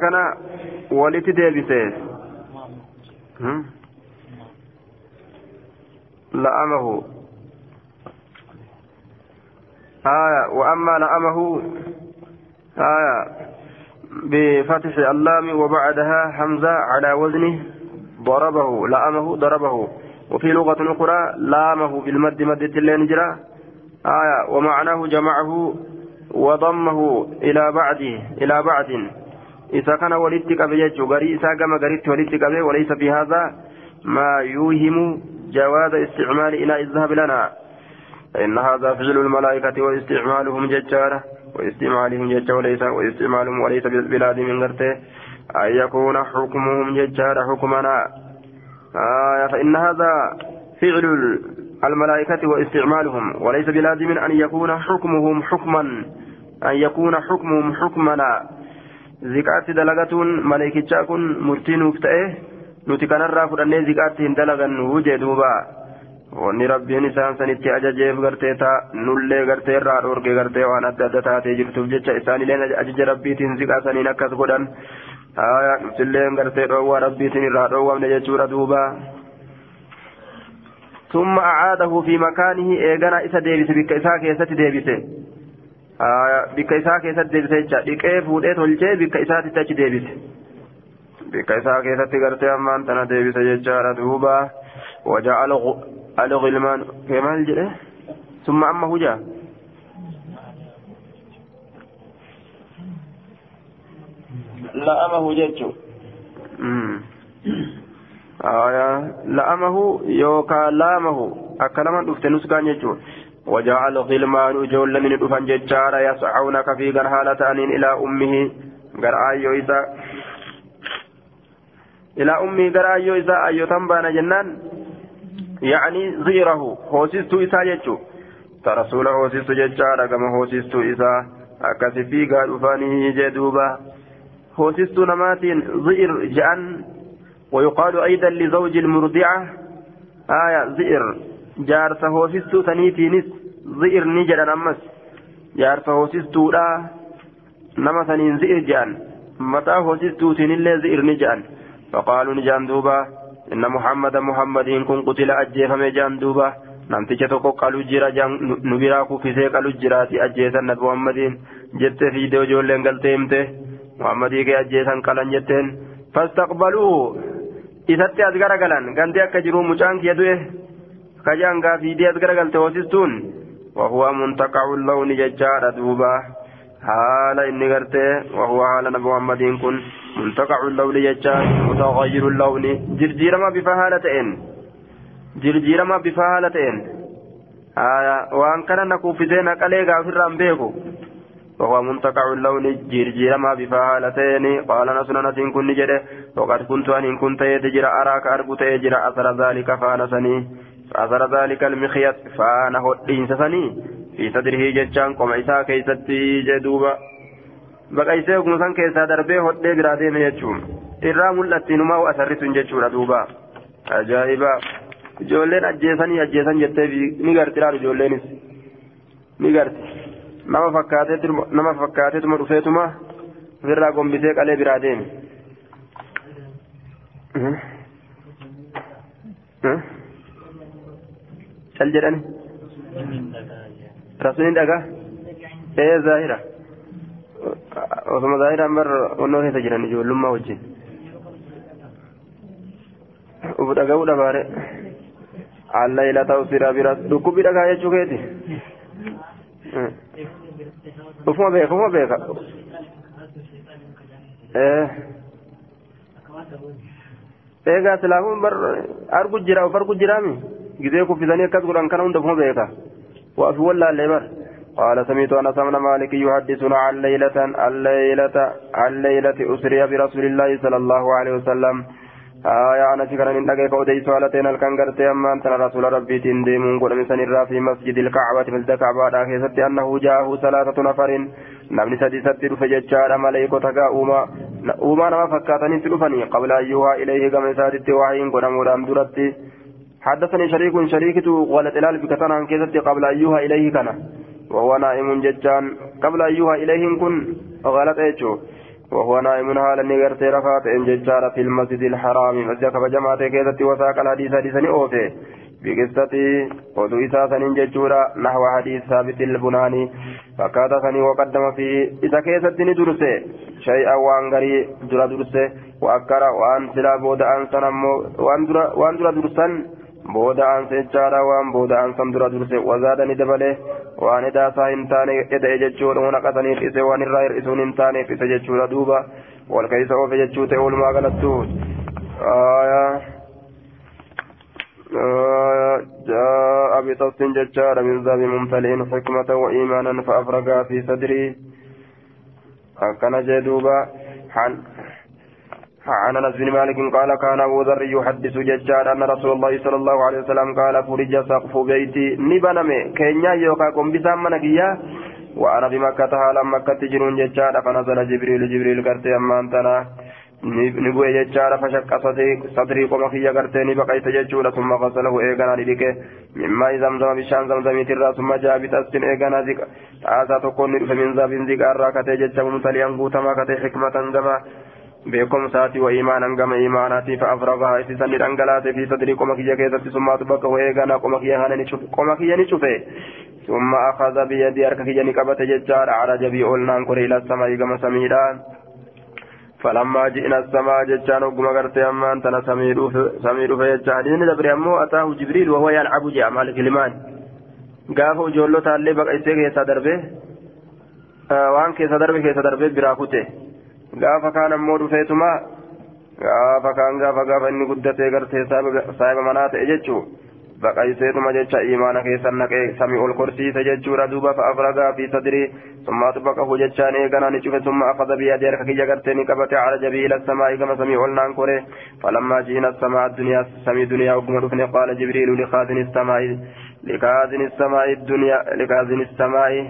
aya wa amma la'amahu aya بفتح اللام وبعدها حمزة على وزنه ضربه لأمه ضربه. وفي لغة أخرى لامه بالمد مد اللين جرى. آية ومعناه جمعه وضمه إلى بعده إلى بعد. إذا كان ولدتك بيجو غري إذا كما غريت ولدتك به وليس في هذا ما يوهم جواز استعمال إلى الذهب لنا فإن هذا فعل الملائكة واستعمالهم ججارة واستعمالهم ججارة وليس واستعمالهم وليس بالبلاد من غرته أن يكون حكمهم ججارة حكمنا آه فإن هذا فعل الملائكة واستعمالهم وليس بلازم أن يكون حكمهم حكما أن يكون حكمهم حكمنا زكاة دلغة ملائكة كن مرتين وفتئه nuti kanarraa fudhannee zikaatti hin dalagannu jee duuba wanni rabbiin isaan sanitti ajajeef gartee taa nullee gartee irraa dhoorge gartee waan adda adda taatee jirtuuf jecha isaanillee ajaja rabbiitiin ziqaa saniin akkas godhan aya nutilleen gartee dhoowwaa rabbiitiin irraa dhoowwamne jechuudha duuba ثم أعاده في مكانه إيغانا إسا ديبس بك إسا كيسة ديبس آه بك إسا كيسة ديبس بك إيه فوديت والجي بك إسا تتاج ديبس بك إسا كيسة تغرتي أمان تنا ديبس ججارة دوبا وجاء الغلمان كما الجئ ثم أمه جاء la'amahu jechuun la'amahu yookaan laamahu akka laman dhufte nuskaan jechuun وجعل غلمان جول من دفن ججارا يسعون كفيغا حالة أنين إلى أمه. غر أيو إذا إلى أمه غر أيو إذا أيو تنبان جنان. يعني زيره. هوسست إسا ججو. ترسول هوسست ججارا كما هوسست إسا. أكسي فيغا دفانه جدوبا hoosistuu namaatiin zi'ir je'an ويقال أيضا لزوج المرضعة. آية زئر. jaarsa hoosistuu saniitiinis zi'ir ni jedhan ammas. Jaarsa hoosistuudha. Nama saniin zi'ir jedhan mataa hoosistuutiinillee zi'ir ni jedhan faqaaluu ni jaan duuba. Inna muhammada muhammadiin kun qutila ajjeefame jaan duuba. Namticha tokko qalu jira nu biraa kuffisee qalu jiraati ajjeesan nabi muhammadiin jettee fiidee ijoolleen galtee himte muhammadii kee ajjeesan qalan jetteen. Fastaqbaluu! Isatti as garagalan. Gandee akka jiru mucaan kiyya du'e. Kajaan gaa fiidee as garagalte hoosistuun lawni jechaadha duuba haala inni gartee wahuwa haala nabi muhammadiin kun muntaqa'u lawni jechaa mutagayyiru lawni jirjiirama bifa haala ta'een jirjiirama bifa haala ta'een waan kana na kuffisee naqalee gaafirraan beeku وهو منتقع اللون جيرجيرما بفهالتين قال نسنا نسين كن جده وقد كنت أن كنت يتجرى أراك أربط يجرى أثر ذلك فانسني أثر ذلك المخيط فانه إنسسني في صدره ججان قم عيسى كيستي جدوبا بقى يسير كنسان كيسا دربه هدى برادين يجوم irraa mul'atti numaa asarritu hin jechuudha duuba ajaa'iba ijoolleen ajjeesanii ajjeesan jettee ni garti laal ijoolleenis ni garti nama fakkaateetu nama fakkaateetuma dhufeetuma ofirraa gombisee qalee biraa deeme. Cal jedhani rasuulin dhagaa ee zaahira osoma zaahiraan bar onnoo keessa jiran ijoollummaa wajjin uf dhaga'uu dhabaare allaila ta'u sira bira dhukkubi dhagaa jechuu keeti ufuma beeka ufuma beeka eegaa silaafuun bar argu jira uf argu jiraami gizee kuffisanii akkas godhan kana hunda ufuma beeka. Waafi wallaallee bar. قال سمعت انس بن مالك يحدثنا عن ليلة الليلة عن ليلة أسري برسول الله صلى الله عليه وسلم آية أنا شكرا من دقيق ودي سؤالتين الكنغرت أما أنت رسول ربي تنديمون قل من سنرى في مسجد الكعبة في الكعبة آخر أنه جاءه ثلاثة نفر ستر فججار ملائكة تقا أوما أوما نما فكاتني تلفني قبل أن يوها إليه كما سادت وحين قل مرام درتي حدثني شريك شريكة ولد الال بكتنا عن كذبت قبل أن يوها إليه كان. وهو نائم ججان. قبل أن يوها إليه كن. غلط إيشو وهو نائم حالا نغرت رفات إن ججار في المسجد الحرام. مسجد فجمعت كيدت وساق الحديث حديثا أوفي. بقصة ودو إساسا ججورا نحو حديث ثابت البناني. فكاتثني وقدم في إذا كيست ندرسه. شيئا وان غري درا درسه. وأكر وأن سلا بود أنسان وأن درا درسان waan booda aansan dura durse wazaada ni dabale waan edaasaa hin taane eda'e jechuudha waan haqataniif ise waan irraa hir'isuun hin taaneef ise jechuudha duuba wal keessa oofe jechuu ta'e walumaa galattu جاء بتص ججار من ذاب ممتلئ حكمة وإيمانا فأفرغا في صدري أكن جدوبا عن انس بن مالك قال كان ابو ذر يحدث ججار ان رسول الله صلى الله عليه وسلم قال فرج سقف بيتي نبنم كينيا يوكا بسام منكيا. وأنا بمكة حالا مكة جنون ججار فنزل جبريل جبريل قرتي أما أنتنا. نبوي ججار فشق صدري قم خيا قرتي نبقيت ججور ثم غسله ايغانا لديك. مما زمزم بشان زمزم ترى ثم جاء بتسن ايغانا ذيك آسا تكون من ذاب ذيك الراكتي ججار متليان قوتما كتي حكمة جما beekumsaati wa iimaanan gama iimaanaati fa'afragaha isisan ni dhangalaate fi sadrii qoma kiyya keessatti summaatu bakka ni cufe qoma kiyya biyyadii harka kiyya ni qabate jechaadha araja bii olnaan kore ila samaa'i gama samiidha فلما جئنا السماء جتان وقم قرت أما أنت سمير فيجا حديث دبر أمو أتاه جبريل وهو يلعب جاء مالك الإيمان قافوا جولو تالي بقى إسيك يسا دربه وان كيسا دربه كيسا دربه براكوته gaafa kaan ammoo dhufeetuma gaafa kaan gaafa gaafa inni guddatee gartee saahiba manaa ta'e jechuu baqayseetuma jecha imaana keessan naqee samii ol korsiise jechuudha duuba fa'afragaa fi sadrii summaatu baqahu jechaan eeganaa ni cufe summa afada biyyadii harka kiyya gartee ni qabate ala jabii ila samaa'i gama samii ol naan kore falammaa ji'ina samaa addunyaa samii duniyaa ogguma dhufne qaala jibriilu likaazini samaa'i likaazini samaa'i duniyaa likaazini samaa'i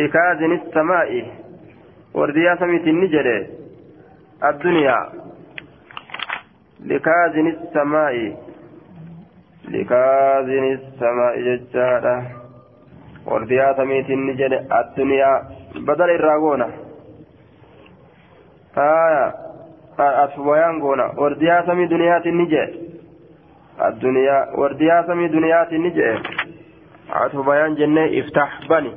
likaazini samaa'i ورديا سميت النجرة الدنيا. لكاذن السماء. لكاذن السماء ججارة ورديا سميت النجد الدنيا. بدل الراغونة آية. أتفويان غونة ورديا سمي دنيات النجد الدنيا. ورديا سمي دنيات النجد أتفويان جنة. افتح بني.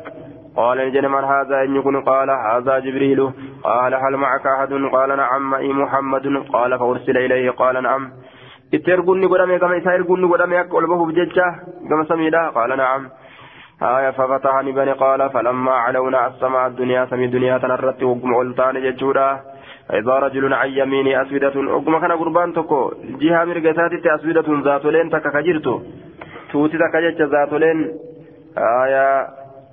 قال نجد من هذا إن يكون قال هذا جبريل. قال هل معك أحد؟ قال نعم معي محمد. قال فأرسل إليه. قال نعم. قدامي كما إسائرقني قدامي أقول به بججة كما سميدا. قال نعم. آية ففتحني بني قال فلما علونا السماء الدنيا سمي الدنيا تنرت وقم علتان ججودا إذا رجل عن يميني أسودة وقم كان قربان تكو. جهة مرقساتي أسودة ذات لين تكا كجرتو. توتي تكا ذات لين. آية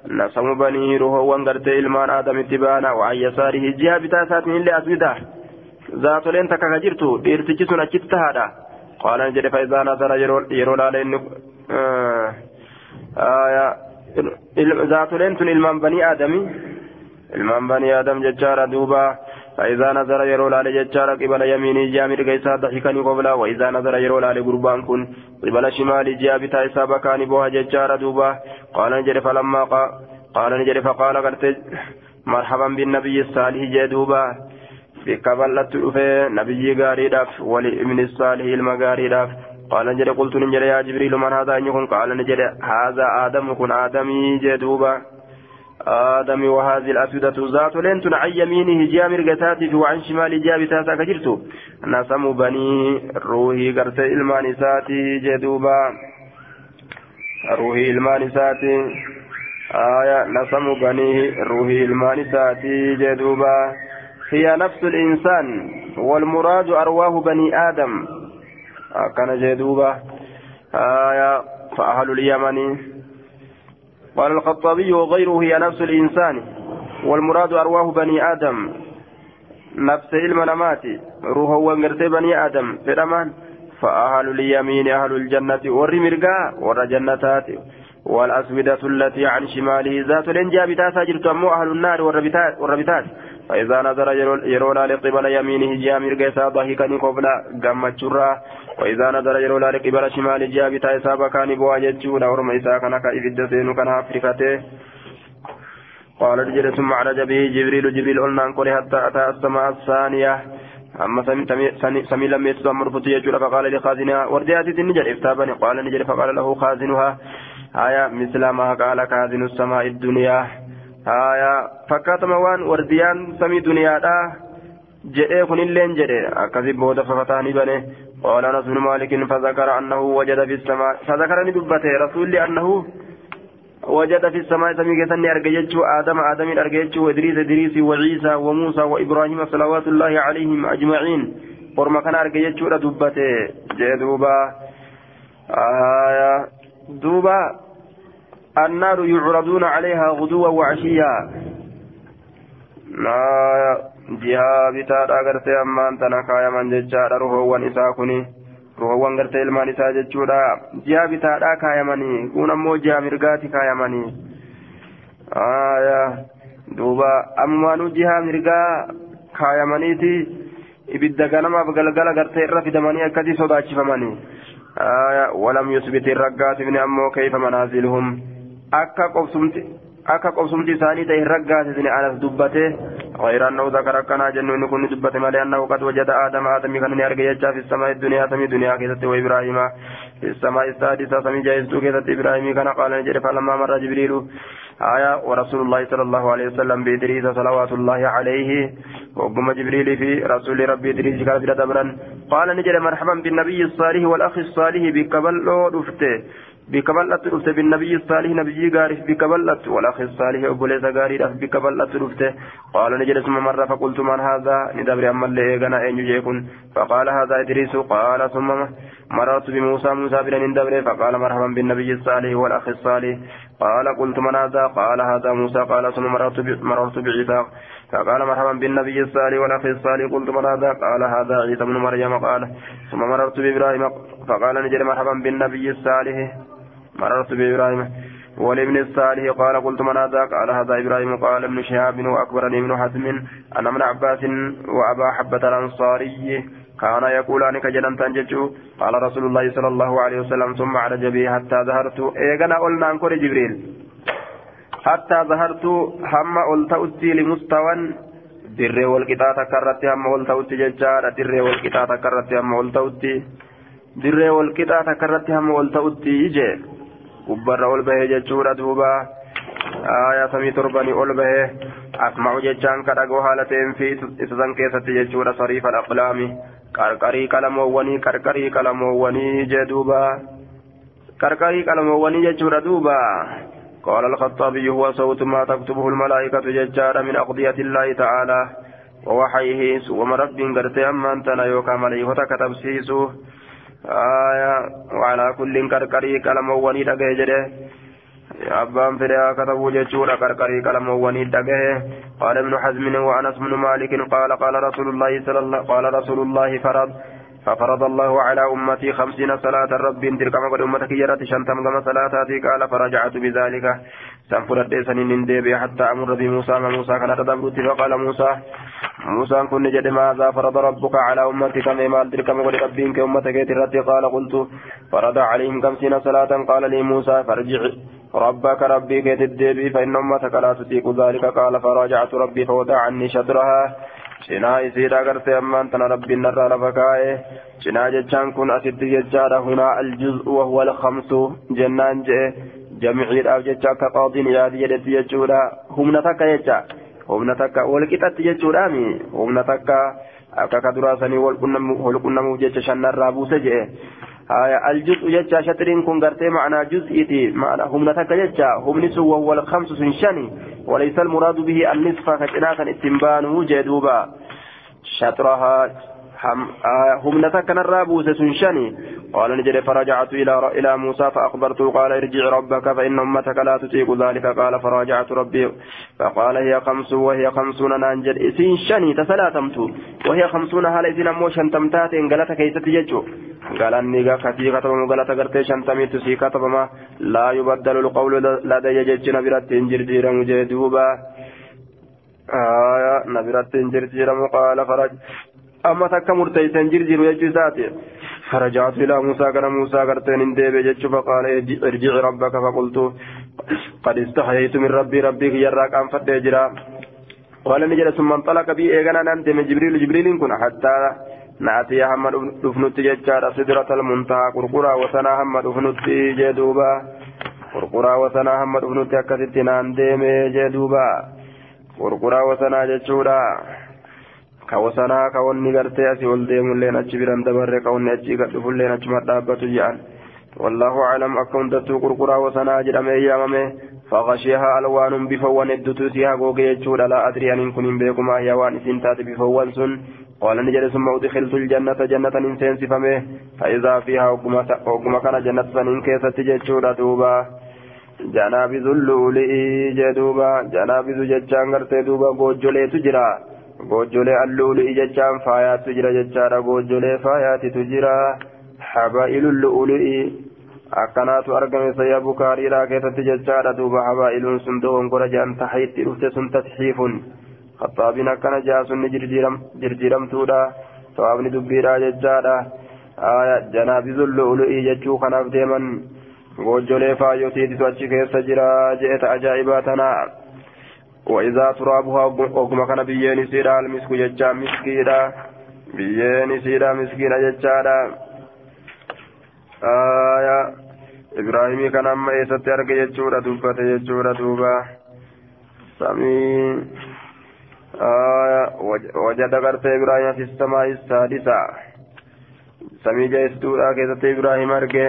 نسم بني روحوان غرتي ilmaan aadamitti baana waan yasaarihi jiha bitaa isaatiin illee aswida zaatoleen takka ka jirtu dhiirtichi sun achitti tahaadha qaalan jedhe faizaa nasara yeroo laale inni zaatoleen tun ilmaan banii aadami ilmaan banii aadam jechaadha duuba فإذا نظر يرو لالي جتشارا قبل يميني جامر قيسا ضحكني قبلا وإذا نظر يرو لالي قربان كن قبل شمالي جابتا إسابا كان بوها جتشارا دوبا. قال نجري فلما قال نجري فقال قلت مرحبا بالنبي الصالح جدوبا بكبلت في نبي غاريداف ولابن الصالح المغاريداف قال نجري قلت نجري يا جبريل من هذا أن يكون قال نجري هذا آدم كن آدمي جدوبا آدم وهذه الأسودة ذات لنت عن يمينه جامر قتاتي وعن شمال جابتاتا كجرت نسم بني روحي قرت إلمان ساتي جدوبا. روحي إلمان ساتي. آية نسم بني روحي إلمان ساتي جدوبا. هي نفس الإنسان والمراد أرواح بني آدم. كان جدوبا. آية فأهل اليمن. قال الخطابي وغيره هي نفس الإنسان والمراد أرواح بني آدم. نفس علم نمات روح وانقرت بني آدم. فدمان فأهل اليمين أهل الجنة والرمرقاء والجنتات والأسودة التي عن شماله ذات الإنجاب ساجرت أمو أهل النار والربتات فإذا نظر يرونا لقبل يمينه جامر قيسا ضحكني قبل قمت وإذا نظر يرونا لقبل شمال جاب تايسا بكاني بوا جتشونا ورم إسا كان كإفد سينو كان أفريكته قال رجل ثم عرج به جبريل. جبريل قلنا أنقل حتى أتى السماء الثانية. أما سمي لم يتسمى مرفوط يجول فقال لخازنها ورديات النجر افتابني قال نجر فقال له خازنها. آية مثل ما قال خازن السماء الدنيا. آية فكاتما وان ورديان سمي دنيا jedhee kunilleen jedhe akkasi booda fafataanii bane. قال انس بن مالك فذكر انه وجد في السماء فذكرني دبته رسول انه وجد في السماء سمي كسني ارجيتشو آدم آدم ارجيتشو وادريس ادريس وعيسى وموسى وابراهيم صلوات الله عليهم اجمعين ورما كان ارجيتشو دبته جدوبا آية دوبا النار يعرضون عليها غدوا وعشيا jihaa bitaadha gartee ammaan tana kaayaman jechaadha ruhoowwan isaa kuni ruhoowwan gartee ilmaan isaa jechuudha jihaa bitaadha kaayamanii kun ammoo jihaa mirgaati kaayamanii duuba ammaanuu jihaa mirgaa kaayamaniiti ibidda ganamaaf galgala gartee irra fidamanii akkasii sodaachifamanii yusbiti raggaatifni ammoo keeyfa manaaziluhum akka qobsumti akka qobsumti isaanii ta'e raggaasisni anas dubbate. غير أنه ذكر كان جنو إن كن دبت مالي أنه قد وجد آدم آدم كان يرجع في السماء الدنيا سمي دنيا كذا وإبراهيم في السماء السادسة سمي جايز كذا إبراهيم كان قال نجري فلما مر جبريل آية ورسول الله صلى الله عليه وسلم بإدريس صلوات الله عليه وقم جبريل في رسول ربي إدريس كان في دبرا قال نجري مرحبا بالنبي الصالح والأخ الصالح بكبل رفته بك بلت رفت بالنبي الصالح نبي غارف بك بلت والأخ الصالح ابو ليس غاري بك بلت رفت قال نجلس مرة فقلت من هذا؟ ندبر أما اللي ايغنا أين يكون فقال هذا إدريس. قال ثم مررت بموسى موسى بن ندبر فقال مرحبا بالنبي الصالح والأخ الصالح. قال قلت من هذا؟ قال هذا موسى. قال ثم مررت مررت بعيسى. فقال مرحبا بالنبي الصالح والأخ الصالح. قلت من هذا؟ قال هذا عيسى بن مريم. قال ثم مررت بإبراهيم. فقال نجري مرحبا بالنبي الصالح. مررت بإبراهيم والابن الصالح قال قلت من هذا؟ قال هذا إبراهيم قال ابن شهاب وأكبرني ابن حزم أن ابن عباس وأبا حبة الأنصاري كان يقولان كجنان تنججو قال رسول الله صلى الله عليه وسلم ثم عرج بي حتى ظهرت. إيغنا قلنا أنكر جبريل. حتى ظهرت هم قلت أتي لمستوى dirree walqixaa takka irratti hamma ol ta'utti jechaadha dirree walqixaa takka irratti hamma ol ta'utti dirree walqixaa takka irratti hamma ol ta'utti ije gubbarra ol bahee jechuudha duuba aayaa samii torbanii ol bahee asma'u jechaan kadhagoo haala ta'een fi isa san keessatti jechuudha sariifa aqlaami qarqarii qalamoowwanii qarqarii qalamoowwanii jee duuba qarqarii qalamoowwanii jechuudha duuba قال الخطابي هو صوت ما تكتبه الملائكة ججارا من أقضية الله تعالى ووحيه وما رب قرتي أما أنت يوكا ملائكة كتب سيسو آية وعلى كل كركري كلام وني دقيجره أبان فريا كتبوا ججورا كركري كلام وني دقيه قال ابن حزم وأنس بن مالك قال قال رسول الله صلى الله قال رسول الله فرض ففرض الله على أمتي خمسين صلاة رب تلك قد أمتك يرت شنتم كما صلاتاتي قال فرجعت بذلك. سنفرد سنين ديبي حتى أمر بموسى موسى كان تدبرت فقال موسى موسى كن جد ماذا فرض ربك على أمتك؟ مال تلك قد ربك أمتك يرت قال قلت فرض عليهم خمسين صلاة. قال لي موسى فارجع ربك ربي كيت الديبي فإن أمتك لا تطيق ذلك. قال فراجعت ربي فوضع عني شطرها. Cinaa isiidha gartee ammaan tana rabbiin narraa lafa kaa'e cinaa jechaan kun asitti jechaadha hunaa aljuz'u wahuwa alkamsu jennaan je'e jamiciidhaaf jecha akka qaadiin yaadi jedhetti jechuudha humna takka jecha humna takka walqixatti jechuudhaami humna takka akka ka duraasanii walqunnamuuf jecha shannarraa buuse je'e الجزء جتا شطرين كن غرتي معنى جزئيتي معنى هم نتك جتا هم نسو وهو الخمس سنشني. وليس المراد به النصف كتناكا اتنبان وجدوبا. شطرها هم نتك نرابوس سنشني قال نجد فرجعت إلى إلى موسى فأخبرته قال ارجع ربك فإن أمتك لا تطيق ذلك. قال فراجعت ربي. فقال هي خمس وهي خمسون نانجد. إسين شني تسلاتمت وهي خمسون هل إسين أمو شنتمتات إن قالت كيست يجو قال أني كثي كتب مقالة قرتي شنتميت سي كتب ما لا يبدل القول لدي ججنا برات انجر ديرا مجدوبا آية نبرات انجر ديرا قال فرج أما تك مرتيسا جرجر يجزاتي فرجعت إلى موسى كان موسى قرتين انديب جتش فقال ارجع ربك فقلت قد استحييت من ربي ربي يراك أن فتجرا قال نجد ثم انطلق بي إيغانا ننت من جبريل جبريل كن حتى نأتي محمد دفنت ججار سدرة المنتهى قرقرا وسنا محمد دفنت جدوبا قرقرا وسنا محمد دفنت أكست نانديم جدوبا قرقرا وسنا ججورا ka wasanaa ka wanni gartee asii ol deemulleen achi biran dabarre ka wanni achii gadhufulleen achuma dhaabbatu jedhan والله أعلم أكون دتو قرقرا وسنا جرم أيامه فغشيها ألوان بفوان الدتو سيها قوغي يجود لا أدري أن كن بكم أيوان سنتات بفوان سن قال نجد ثم أدخلت الجنة جنة إنسان سفمه فإذا فيها وقم كان جنة سنين كيسة ججود دوبا جنابذ اللؤلؤ جدوبا جنابذ ججان غرتي دوبا قوجولي تجرا goojjolee alluulii jechaan faayaatu jira jechaadha. Goojjolee faayaatitu jira. Habaa'iluun lu'ulii akkanaatu argame sayya bukaariidhaa keessatti jechaadha. Duuba habaa'iluun sun dogongora jedhan tahiitti dhufte sun tasxiifun khaxaabiin akkana jaa sunni jirjiiramtuudha. Sawaabni dubbiidhaa jechaadha. Janaabizuun lu'ulii jechuu kanaaf deeman. Goojjolee faayotiititu achi keessa jira. Je'eta ajaa'ibaa tanaa وإذا ترابها وكما كان بيين سيرا المسك ججا مسكيرا بيين سيرا مسكيرا ججارا آية. إبراهيم كان أما إيسات أرقى ججورا دوبة ججورا دوبة سمي آية. وجد قرت إبراهيم في السماء السادسة. سمي جيستورا كيسة إبراهيم أرقى.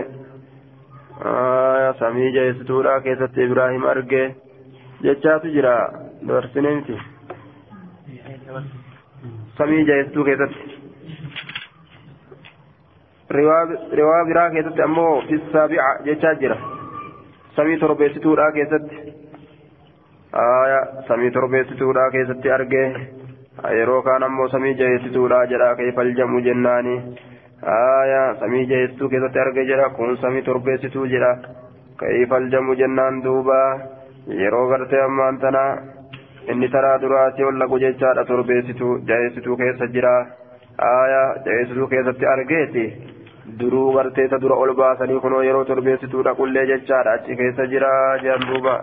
آية. سمي جيستورا كيسة إبراهيم أرقى. Jechaatu jira dabarsinee miti samii jaheessuu keessatti riwaa biraa keessatti ammoo fissaabi'a jechaa jira samii torbeessituudhaa keessatti aya samii torbeessituudhaa keessatti argee yeroo kaan ammoo samii jaheessituudhaa jedha keefal jamu jennaani aya samii jaheessituu keessatti argee jedha kun samii torbeessituu jedha keefal jamu jennaan duubaa yeroo gartee ammaan tana inni taraa duraasii ol lagu jechaadha torbeessituu jaheessituu keessa jira aayaa ceesisuu keessatti argeeti duruu gartee ta dura ol baasanii kunoo yeroo torbeessituu dhaqullee jechaadha achi keessa jira jedhan duuba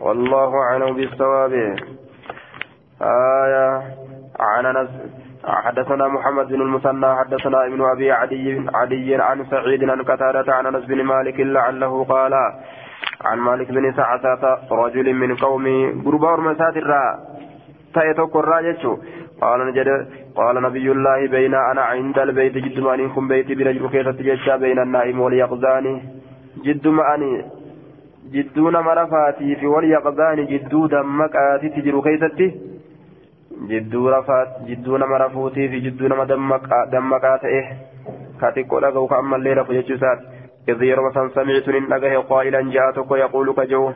والله أعلم بالصواب آية عن حدثنا محمد بن المثنى حدثنا ابن أبي عدي عدي عن سعيد عن قتادة عن أنس بن مالك لعله قال عن مالك بن سعسة رجل من قوم قربا ورمسات الراء تأتوك الراجة قال نجد قال نبي الله بين أنا عند البيت جد ما أنكم بيتي برجل كيف تجشى بين النائم واليقظان جد ما أني جدو نما رفاتي في واليقظان جدو دمكاتي تجرو كيستي جدو رفات جدو نما رفوتي في جدو نما دمكا دمكات إيه كاتي قولا قوكا أما الليلة فجتشسات إذ يرمى سمعت ننقه قائلا جاءتك يقول كجو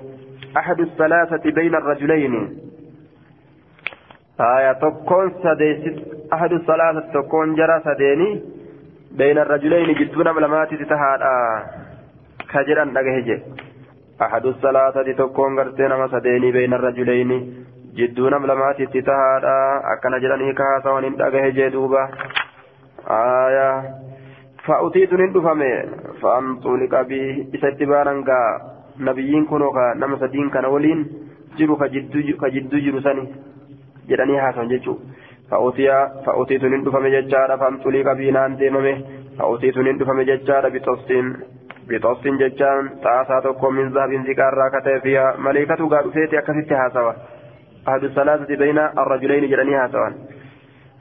أحد الثلاثة بين الرجلين. آية تكون سديست. أحد الثلاثة تكون جرى سديني بين الرجلين جدون ملمات تتهاد آه كجرا نقه أحد الثلاثة تكون قرتين مسديني بين الرجلين جدون ملمات تتهاد آه أكن جراني كهاسا وننقه جدوبا آية فأتيت ندفمي فأنطلق بي إستبانا نبيين كنوكا نمس دين كان ولين جرو كجدو جرو سني jedhanii haasan jechuun fa'ootiitu nin dhufame jechaadha famxulii qabiinaan deemame fa'ootiitu nin dhufame jechaadha bixostiin bixostiin jechaan xaasaa tokko min zaabiin ziqaarraa kata'e fiya maleekatu gaa dhufeeti akkasitti haasawa ahadu salaasati bayna arrajulayni jedhanii haasawan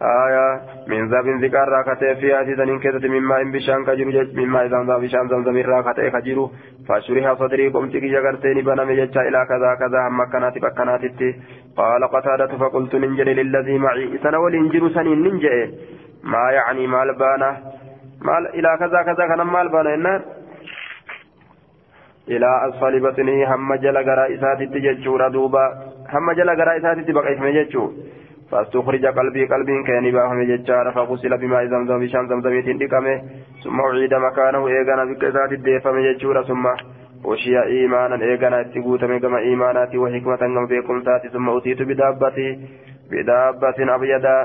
آية من ذهب ذكر راكته في هذه ذنين كذا مما إن بشان كجرو مما إذا ذهب بشان زمزم راكته كجرو فشرها صدري قمت كي جغرتني بنا مجتا إلى كذا كذا هم كانت بكنات قال قتادة فقلت ننجل للذي معي سنول انجر سنين ننجئ ما يعني مال بانا مال إلى كذا كذا كان مال بانا إنان إلى أسفل بطنه هم جل غرائسات تججور دوبا هم جل غرائسات تبقى اسمه ججور فاستخرج قلبي قلبي كان باهم ججار فغسل بماء زمزم بشان زمزميت دقمه ثم أعيد مكانه إيغانا بكذات الديفم ججور ثم وشيا إيمانا إيغانا اتقوتم كما إيمانات وحكمة كم فيكم تاتي ثم أتيت بدابتي بدابة أبيضا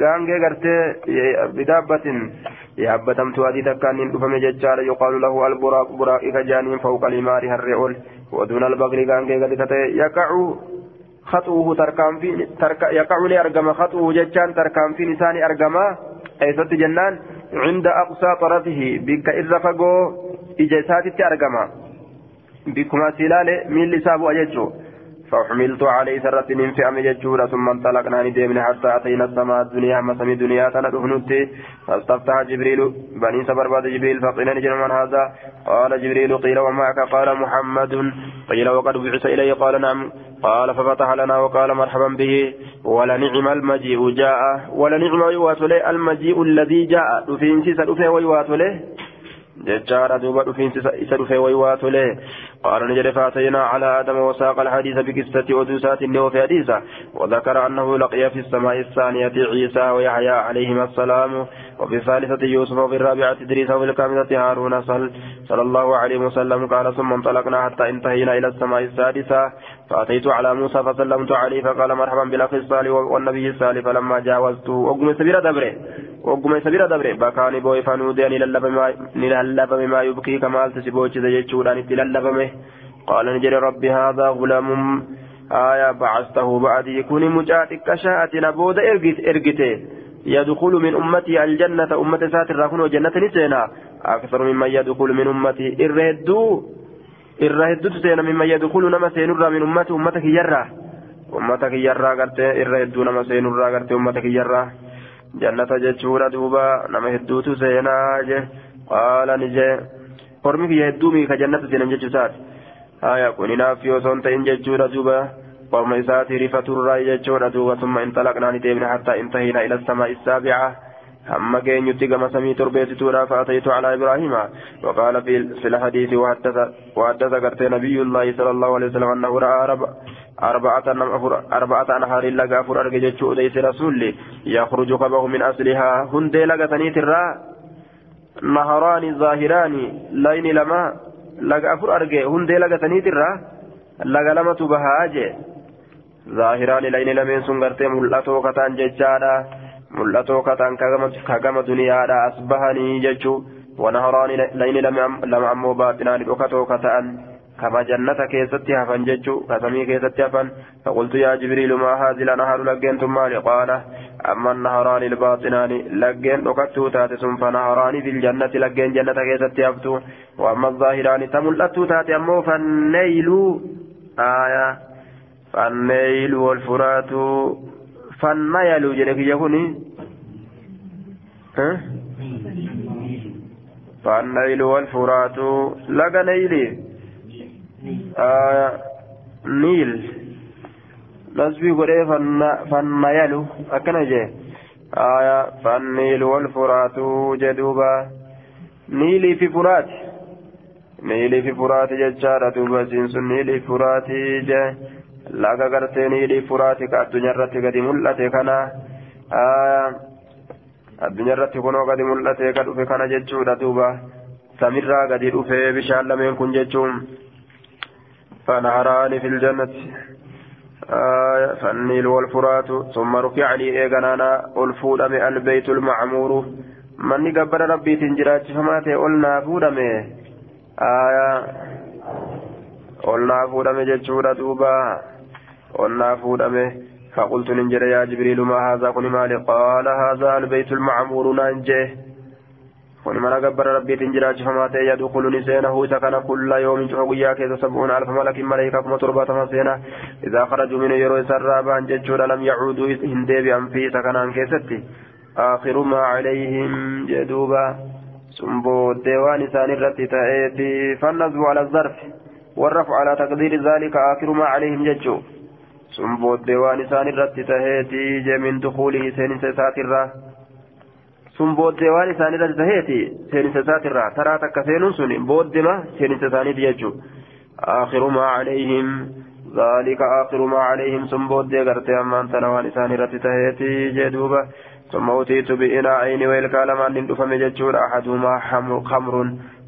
غانغي غرتي بدابة يهبتمت هذه تكان دفم ججار يقال له البراق براق كجانين فوق الإمار هرئول ودون البغل غانغي غرتي يقع خطوه تركام في ترك يقع لي أرجم خطوه جتان تركام في لسان أرجما أي ست جنان. عند أقصى طرفه. بك إذا فقو إجسات أرجما بكما سلال من لسابه أججو فحملت عليه سرة أم ججورة ثم انطلقنا ندمنا حتى أتينا السماء. الدنيا أما سمي الدنيا تندهنت فاستفتح جبريل. بني سبر بعد جبريل. فقيل نجل من هذا؟ قال جبريل قيل ومعك قال محمد. قيل وقد بعث إليه قال نعم. قال ففتح لنا وقال مرحبا به ولنعم المجيء جاء. ولنعم ويواتله المجيء الذي جاء. دفين سيسا دفين ويواتله. ججار دوبا دفين سيسا دفين ويواتله. قال نجد فاتينا على آدم وساق الحديث بقصة ودوسات في حديثة وذكر أنه لقي في السماء الثانية عيسى ويحيى عليهما السلام. وفي الثالثة يوسف وفي الرابعة إدريس وفي الخامسة هارون صل صلى الله عليه وسلم قال ثم انطلقنا حتى انتهينا إلى السماء السادسة. فأتيت على موسى فسلمت عليه فقال مرحبا بالأخ الصالح والنبي الصالح. فلما جاوزته وقم سبيل دبره وقم سبيل دبره. بكاني بوي فنودي نللب بما يبكي كما التسبوش زيجودان تللبمه قال نجري ربي هذا غلام. آية بعثته بعد يكون مجاتك كشاءة نبود إرقت إرقته يدخل من أمتي الجنة أمة سات الراكون وجنة نسينا. أكثر مما يدخل من أمتي إرهدوا إرهدوا سينا مما يدخل نما سينرى من أمتي أمتك يرى. أمتك يرى قرت إرهدوا نما سينرى قرت أمتك يرى. جنة جتشورة دوبا نما هدوت سينا جه. قال نجي قرمك يهدومي كجنة سينا جتشسات آية كوننا في وصون تين جتشورة دوبا. قوم إساتي رفة الرأي جتشورة دوبا ثم انطلقنا نديمنا حتى انتهينا إلى السماء السابعة أما كين يتيغ مسامي تربيت تورا فأتيت على إبراهيم وقال في, الحديث وحدث وحدث قرت نبي الله صلى الله عليه وسلم أنه رأى رب أربعة أربعة أنهار لقى أفر أرجع ليس رسول يخرج قبه من أصلها هندي لقى تنيت الراء نهران ظاهران لين لما لقى أفر أرجع هندي لقى تنيت الراء لقى لما تبهاج ظاهران لين لمن سنغرتي ملأتو كتان ججادا mul'atoo kataan kagama duniyaadha. Asbahanii jechuu wanaharaani layni lama ammoo baaxinaani dhokatoo kata'an. كما جنة كيستي هفن ججو كسمي كيستي هفن فقلت يا جبريل ما هذه الأنهار لقين ثم قال أما النهران الباطنان لقين وكتو تاتسون فنهران في الجنة لقين جنة كيستي هفتو وأما الظاهران تملأتو تاتي أمو فالنيل آية فالنيل والفرات فالنيل جنك يكوني ها؟ فالنيل والفرات لقى نيلي. آه نيل. نسبي قريه فالنيل. أكنا جي آية فالنيل والفرات جدوبا. نيلي في فرات. نيلي في فرات ججارة دوبا. سنسن نيلي فرات جي laga gartee niilii furaati ka addunyaa irratti gadi mul'ate kana addunyaa irratti kunoo gadi mul'ate ka dhufe kana jechuudha duuba samirraa gadi dhufe bishaan lameen kun jechuun في الجنة آية فالنيل والفرات ثم رفع لي إيغانا ألفود من البيت المعمور من قبل ربي تنجرات فماتي قلنا فودمي آية قلنا فودمي جتشورة دوبا قلنا فودمي فقلت ننجر يا جبريل ما هذا قل مالي قال هذا البيت المعمور ننجه kun mana gabbara rabbiitiin jiraachifama ta'e yadkhulu ni seena huusa kana kulla yoomin cufa guyyaa keessa sab'uuna alfa malakin maleeykaa kuma torbaatama seena idaa kharajuu min yeroo isarraa ba'an jechuudha lam yacuuduu hin deebi'an fi isa kanaan keessatti aakhiru maa calayhim jedhuuba sun booddee waan isaan irratti ta'eeti fannasbu ala zarfi warrafu ala taqdiiri sun booddee waan isaan irratti ta'eeti jee min dukuulihi seeninsa isaatirraa sun booddee waan isaan irratti taheeti seeninsa isaatirraa taraa takka seenuun sun booddema seeninsa isaaniiti jechuun aakhiru maa calayhim zaalika aakhiru maa calayhim sun booddee gartee ammaan tana waan isaan irratti taheeti jee duuba ثم أتيت بإناءين ويلكا لما ندفم جتشور أحدهما خمر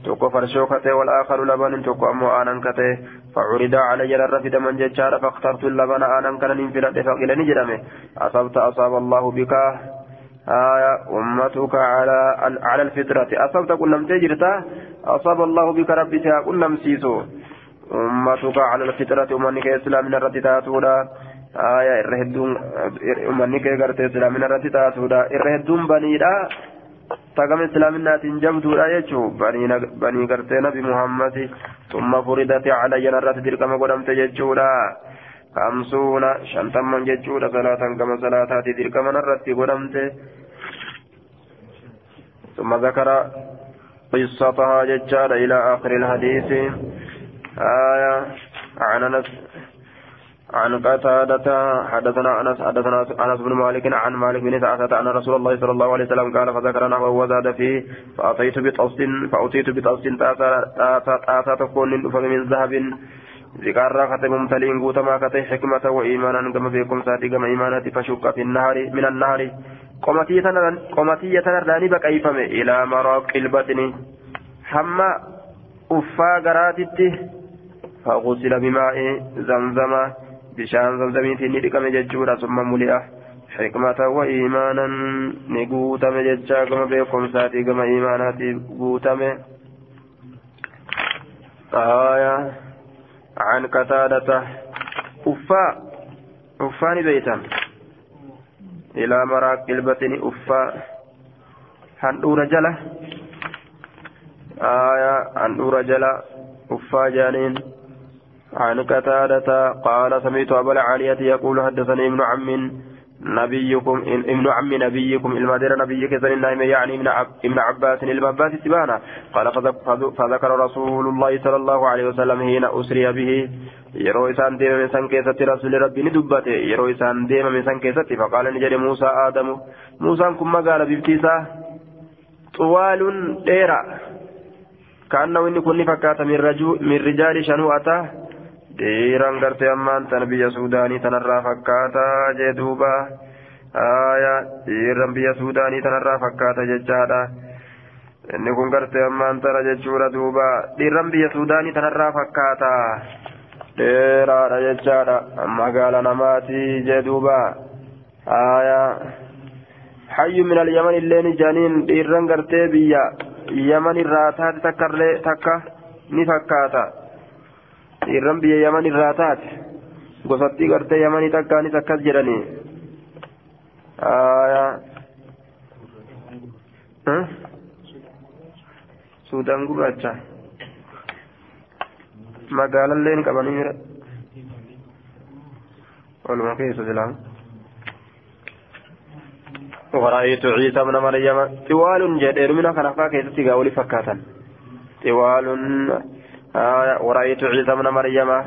توكو فرشوكته والآخر لبن توكو أمو آنان كته فعرض علي الرفد من جتشار فاخترت اللبن آنان كان ننفلت فقيل نجرمه أصبت أصاب الله بك آية أمتك على على الفطرة أصبت كل لم تجرتا أصاب الله بك ربي كل لم سيسو أمتك على الفطرة أمنك إسلام الرد تاتودا آية إرهدون أمنك إسلام الرد تاتودا إرهدون بنيدا تقم إسلام الناتين جبدودا يجو بني غرت نبي محمد ثم فرضت علي الرد تلك ما قدمت يجودا خمسون شنتم من ججود صلاة كما صلاة تلك من الرد قدمت ثم ذكر قصتها ججال إلى آخر الحديث آية عن أنس عن قتادة حدثنا أنس حدثنا أنس بن مالك عن مالك بن سعدة أن رسول الله صلى الله عليه وسلم قال فذكر نحوه وزاد فيه فأتيت بطوس فأتيت بطوس تاتا تكون من ذهب ذكر كتب ممتلئ قوتما كتب حكمة وإيمانا كما فيكم ساتي كما إيمانات فشك في النهر من النهر. قمتي تنراني بكيفم إلى مراق البطن. حما أفا قراتت فغسل بماء بشان زمزميت ندقم ججورا ثم ملئ حكمة وإيمانا نقوتم ججا كما فيكم ساتي كما إيمانات قوتم آية عن قتادة أفا أفاني بيتا إلى مراك البطن أفا هندور جلة آية هندور جلة أفا جانين عن قتادة قال سمعت أبا العالية يقول حدثني ابن عم نبيكم ابن عم نبيكم المدير نبيك سنين يعني ابن عب ابن عباس المباس سبانا قال فذكر رسول الله صلى الله عليه وسلم حين أسري به yeroo isaan deemame san keessatti rasuulli rabbii ni dubbate yeroo isaan deemame san keessatti faqaala ni jedhe muusaa aadamu muusaan kun magaala bifti isaa xuwaaluun dheera kaannahu inni kun ni fakkaata min rijaali shanu'ata dhiiraan gartee ammaan tan biyya suudaanii tanarraa fakkaataa jee duuba. Aayaa dhiiraan biyya suudaanii tanarraa fakkaata jechaadha. Inni kun gartee ammaan tana jechuudha duuba. Dhiiraan biyya suudaanii tanarraa fakkaata. Dheeraadha jechaadha. Magaala namaatii jee duuba. Aayaa hayyu min al-yaman illee ni janiin dhiiraan gartee biyya. Yaman irraa taate takka ni fakkaata. إيران بيا يمن الراتات قصتي قرتي يمن تكا نتكس جراني آية ها سودان قرأتشا magaalalleen qabanii waluma keessa silaa ورأيت عيسى ابن مريم طوال جدير من خلفاء كيستي قولي فكاتا طوال آه ورأيت عيسى ابن مريم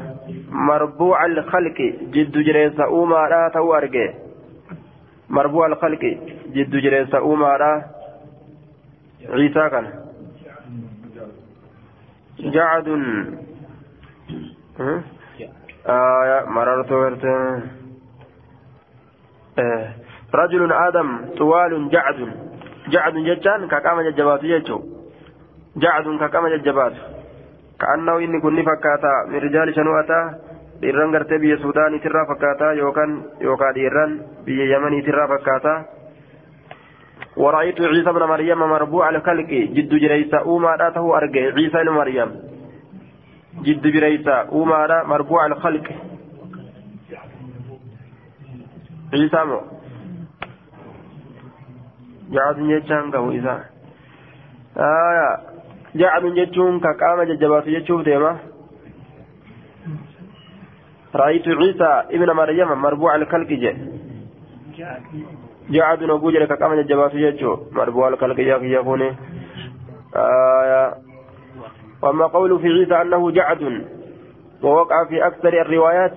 مربوع الخلق جد جريس أوما لا توارجي مربوع الخلق جد جريس أوما لا. عيسى كان. جعد. آية مررت ورت. آه. رجل آدم طوال جعد. جعد ججان كقام ججبات ججو. جعد كقام ججبات. كأنه إني كني فكاتا من رجال شنوأتا dhiirran gartee biyya suudaanii tirraa fakkaataa yookaan yookaan dhiirran biyya yamanii tirraa fakkaataa ورأيت عيسى بن مريم مربوع الخلق جد جريسة أوما ذاته أرجع عيسى بن مريم جد بريسة أوما مربوع الخلق عيسى مو جتشان قهو إذا آية جعد جتشون كقام ججبات جتشوف ديما رأيت عيسى ابن مريم مربوع الخلق جي جعد نقول لك كقام ججبات جتشو مربوع الخلق يكون آية وأما قول في عيسى أنه جعد ووقع في أكثر الروايات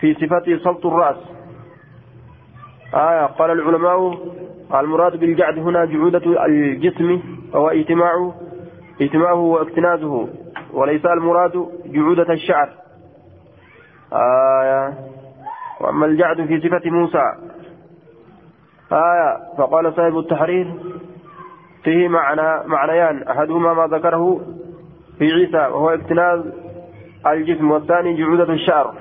في صفته صوت الرأس آية قال العلماء المراد بالجعد هنا جعودة الجسم وهو اجتماع اجتماعه واكتنازه وليس المراد جعودة الشعر. آية. وأما الجعد في صفة موسى. آية. فقال صاحب التحرير فيه معنى معنيان. أحدهما ما ذكره في عيسى وهو اكتناز الجسم والثاني جعودة الشعر.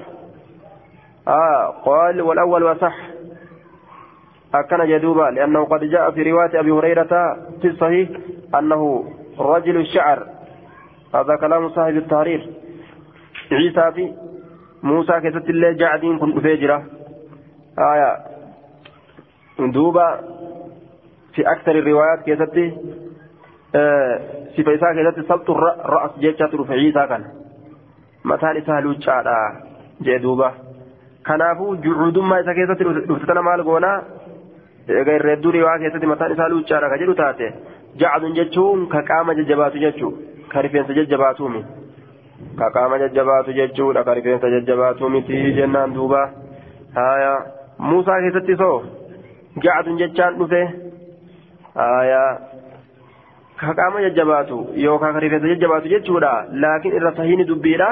آه. قال والأول وصح. أكن جدوبا لأنه قد جاء في رواية أبي هريرة في الصحيح أنه رجل الشعر هذا كلام صاحب التحرير عيسى في موسى كتت الله جعدين كن فيجرة آية دوبا في أكثر الروايات كتت آه sifa isaa keessatti sabtu ra'as jecha turufe ciisaa kana mataan isaa luucaadha jee duuba kanaafuu jucuudummaa isa keessatti dhufte tana maal goonaa eega irreedduu riwaa keessatti mataan isaa luucaadha ka jedhu taate qaama jajjabaatu jechuu ka rifeensa jajjabaatuumi ka qaama jajjabaatu jechuudha ka rifeensa jajjabaatu miti jennaan duuba haya muusaa keessatti soo jacdun jechaan dhufe haya ka qaama jajjabaatu yookaan ka rifeensa jajjabaatu jechuudha laakiin irra sahiini dubbiidha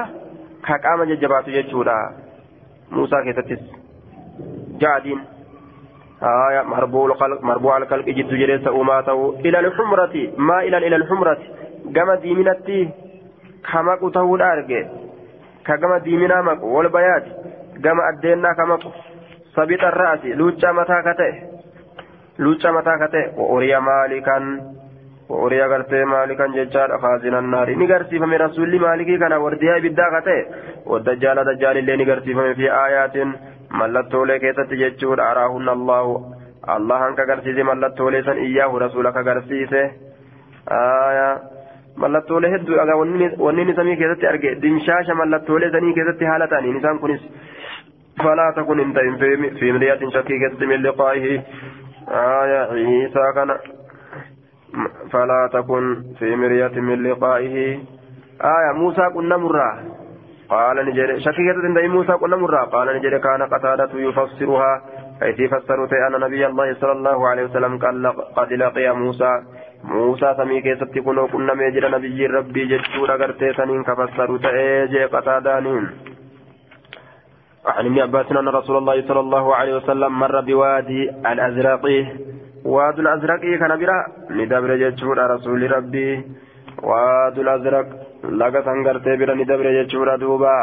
ka qaama jajjabaatu jechuudha muusaa keessattis jaadiin آية مربوع الخلق جد جريس أماته. إلى الحمرة ما إلى إلى الحمرة. كما ديمنتي كما قته الأرجع كما ديمنا مك والبيات كما أدينا كما سبيت الرأس لوجا متى كته. لوجا متى كته. وأريا مالكا وأريا غرتي مالكا ججار خازن النار. نغرسي فمن رسول مالكي كان ورديا بدا كته. والدجال دجال اللي نغرسي فمن في آيات mallattoolee keessatti jechuudha araahunna allahu allahan ka garsiise mallattoolee san iyyaahu rasuula ka garsiise mallattoolee hedduu dhagaa wanni samii keessatti arge dimshaasha mallattoolee sanii keessatti haala ta'aniin isaan kunis falaa takun hin ta'in fi miliyatin shakkii keessatti min liqaa'ihi ciisaa kana falaa takun fi miliyatin min liqaa'ihi muusaa qunnamurraa قال نجري شكي كتب عند موسى قلنا مرة قال نجري كان قتادة يفسرها حيث فسرت أن نبي الله صلى الله عليه وسلم قال قد لقي موسى موسى سمي كيست كنو كنا ميجر نبي ربي جتشورا قرتي سنين كفسرت ايجي قتادانين عن ابن عباس أن رسول الله صلى الله عليه وسلم مر بوادي الأزرقي واد الأزرقي كان برا ندبر جتشورا رسول ربي واد الأزرق laga san gartee bira ni dabre jechuudha duuba.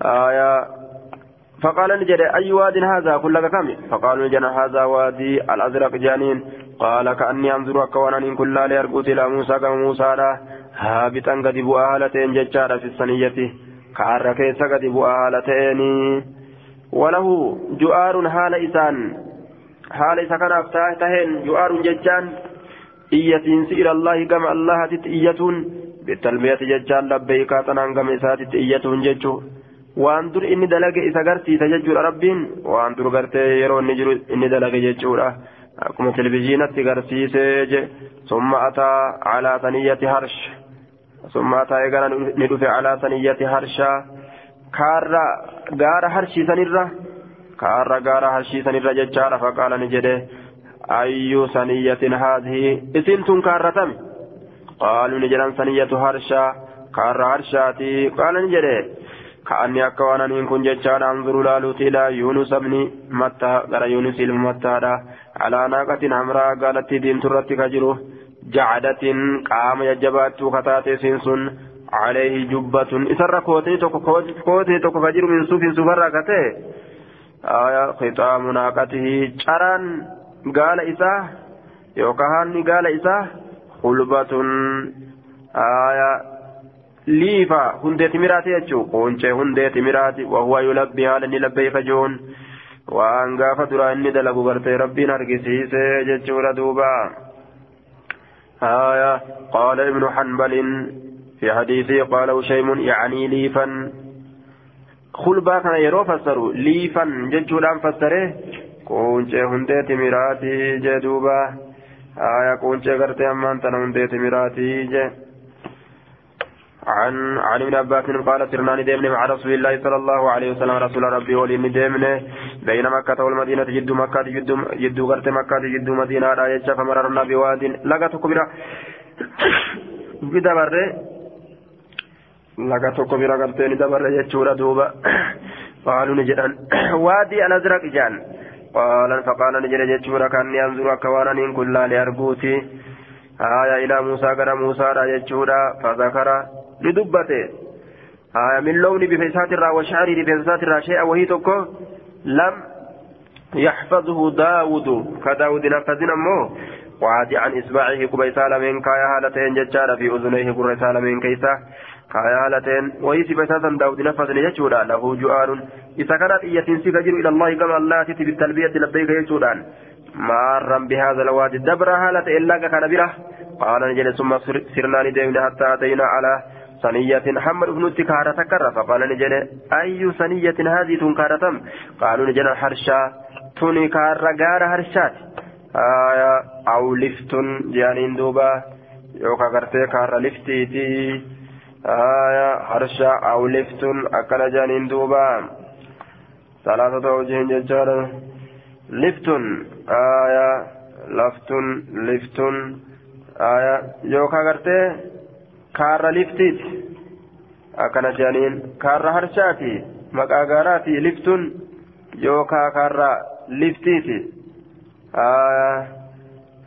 Aya فقال نجد أي واد هذا كل كم فقالوا نجد هذا وادي الأزرق جانين قال كأني أنظر أكوانا إن كل لا يرقوت إلى موسى كما موسى هابطا قد بؤا هالتين ججارة في السنية كعر كيس قد بؤا هالتين وله جؤار هال إسان هال إسا كان أفتاه تهين جؤار ججان إيتين إلى الله كما الله تت إيتون bittalmiyati jechaan labbeeykaa xanaangama isaatitti iyyatuun jechuun waan dur inni dalage isa garsiisa jechuudha rabbiin. Waan dur gartee yeroo inni jiru inni dalage jechuudha. Akkuma televizyiinatti garsiisee je summa ataa calaa saniyyati harsh. Summa ataa eegala ni dhufe calaa saniyyati harshaa kaarra gaara harshiisanirra kaarra gaara harshiisanirra jechaadha faqaala ni jedhe. Ayyuu saniyyatin haadhii isiin tun kaarratame. qaaluu ni jedhan saniyyatu harshaa kaarra harshaati qaala ni jedhe كأني أكوانا إن كن جتشان أنظر لالوت إلى يونس بن متى قال يونس المتى على ناقة حمراء قالت دين ترتك جروه جعدة قام يجبات كتات سنسن عليه جبة إسر كوتي توك كوتي توك فجر من سوف سفر كته آية ختام ناقته شران قال إساه يوكهاني قال إساه خلبة آية timiraati jechuun qoonchee hundee timiraati wahuwa yulabbii haala ni labbeeyfa jiruun waan gaafa duraa inni dalagu gartee rabbiin argisiise jechuudha duuba آية قال ابن حنبل في حديثه قال هشيم يعني ليفا خلبا كان يرو فسروا ليفا ججودان فسره كونجي هندي تمراتي جدوبا آية كونجي غرتي أمان تنا هندي تمراتي جي. عن عن ابن عباس قال سرنا ندمنا مع رسول الله صلى الله عليه وسلم. رسول ربي ولي ندمنا بين مكة والمدينة جد مكة جد جد غرت مكة جد مدينة. لا يشاف فمررنا بواد. لقى كبيرة بدبر لقى كبيرة غرتين. دبر يجورا دوبا. قالوا نجدان وادي الأزرق جان. قال فقال نجد يجورا كأني أنظر كوانا إن كل لأرجوتي آية إلى موسى قال موسى لا يجورا فذكر لدبته. آية من لون بفيسات الرا وشعري بفيسات الرا شيئا وهي تكو لم يحفظه داود. كداود نفذنا مو وعادي عن إصبعه كبيسا لمن كايا هالتين ججارة في أذنيه كرسا لمن كيسا. كايا هالتين وهي سبيساتا داود نفذنا يجورا له جؤار إذا كانت إيتين سكجر إلى الله كما الله تتي بالتلبية لبيك يجورا مارا بهذا الوادي دبر هالة إلا كان بره. قال نجل ثم سرنا ندمنا حتى أتينا على صنية محمد بن التكارة تكرر فقال نجل أي صنية هذه تنكارة قالوا نجل حرشا تنكار غار هرشات آية أو لفت جانين دوبا. يوكا غرتي كار لفتيتي. آية حرشا أو لفت أكل جانين دوبا. ثلاثة وجه ججارة لفت آية لفت لفت آية يوكا غرتي. kaarra liftiiti akkana jedhaniin kaarra harshaati maqaa gaaraati liftuun yookaa kaarra liftiiti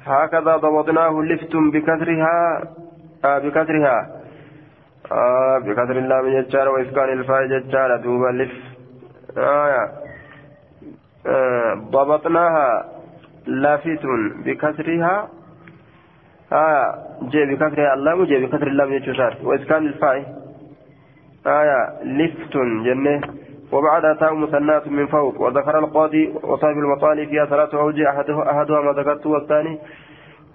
هكذا ضبطناه لفت بكسرها آه بكسرها آه بكسر اللام ججار وإسكان الفاء ججار دوبا لف آه آه ضبطناها لافت بكسرها. آية جي بكسر اللام جي بكسر اللام يجوزار وإسكان الفاء آية لفت جنة. وبعدها تاء مثنات من فوق. وذكر القاضي وصاحب المطالب فيها ثلاث أوجه أحدها ما ذكرته والثاني.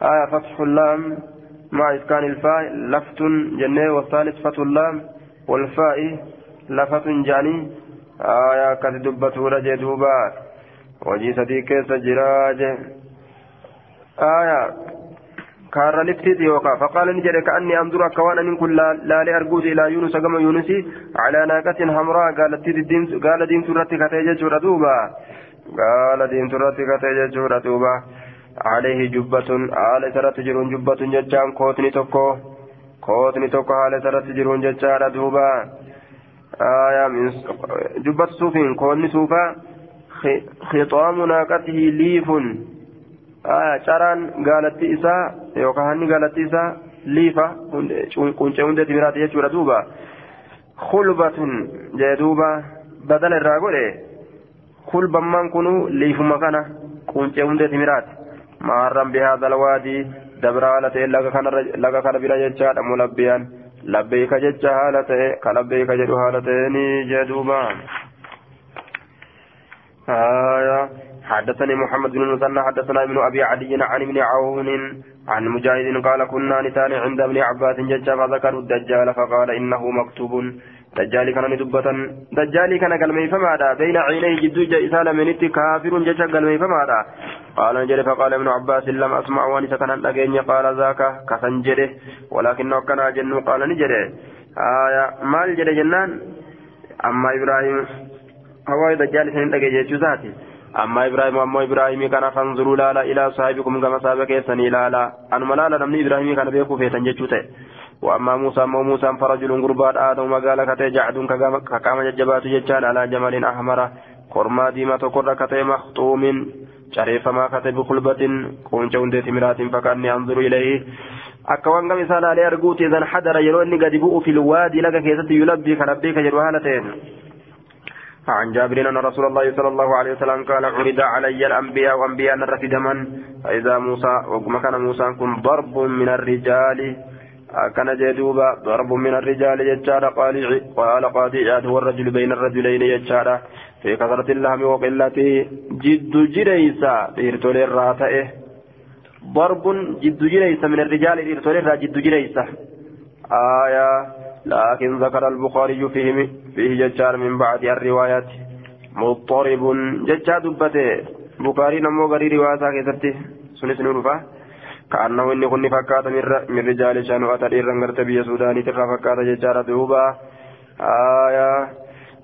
آية فتح اللام. مع إسكان الفاء لفت جنة والثالث فتح اللام والفاء لفت جاني. آية كتدبته رجي دوبا. وجي صديق سجراج آية كار لفتيت يوكا فقال نجد كأني أنظر كوان أن كل لا لأرجوز إلى يونس. كما يونسي على ناقة حمراء. قالت الدين قال دين ترتي كتيجة جردوبا قال دين ترتي كتيجة جردوبا عليه جبة آل سرت جرون جبة ججان كوتني توكو كوتني توكو آل سرت جرون ججان دوبا آية من جبة صوفين كوني صوفا خطام ناقته ليف caraan gaalatti isaa yookaan hanni gaalatti isaa liifa quncee hundee timiraati jechuudha duuba khulbatun jee duuba badala irraa godhe kulbammaan kunu liifuma kana quncee hundee alwaadii dabra haala ta'e laga kana bira jechaadha mulabbiyaan labbeeyka jecha haala ta'e ka labbeeyka jedhu haala ta'e ni jedhuuba حدثني محمد بن المثنى حدثنا ابن ابي عدي عن ابن عون عن مجاهد قال كنا نتان عند ابن عباس ججا فذكروا الدجال فقال انه مكتوب دجالي كان ندبة دجالي كان قلمي فماذا بين عينيه جدو جئسال من كافر ججا قلمي فماذا قال نجري فقال ابن عباس لم اسمع وانس كان لقين قال ذاك كسنجره ولكنه كان جن قال نجري آية مال جري جنان اما إبراهيم هواي دجالي سنين لقين جيتشو أما إبراهيم أما إبراهيم كان فانظروا لالا إلى صاحبكم كما صاحبك سني لالا أن ملالا نمني إبراهيم كان بيكو في تنجتوته وأما موسى أما موسى فرجل قربات آدم وقال كتي جعد كقام ججبات ججان على جمل أحمر. قرما ديما تقر كتي مخطوم. شريف ما كتي بقلبة كون جوندة مرات فكأني أنظر إليه. hadara yeroo inni gadi bu'u fil waadii laga keessatti yulabbii kan rabbii ka jedhu haala ta'een عن جابر أن رسول الله صلى الله عليه وسلم قال عرض علي الأنبياء وأنبياء نرفد من فإذا موسى وكما كان موسى كن ضرب من الرجال. كان جدوبا ضرب من الرجال يجار قال قال قاضي هو الرجل بين الرجلين يجار في كثرة اللهم وقلته جد جريسا إرتول الراتئه ضرب جد جريسا من الرجال إرتول جد جريسا آية لكن ذكر البخاري فيه فيه ججار من بعد الروايات مضطرب ججار دبته بخاري نمو غري رواية كيستي سنس نورفا كأنه إني كني فكات من رجال شانو أتى إيران غرت بي سوداني ترى فكات ججار دوبا آية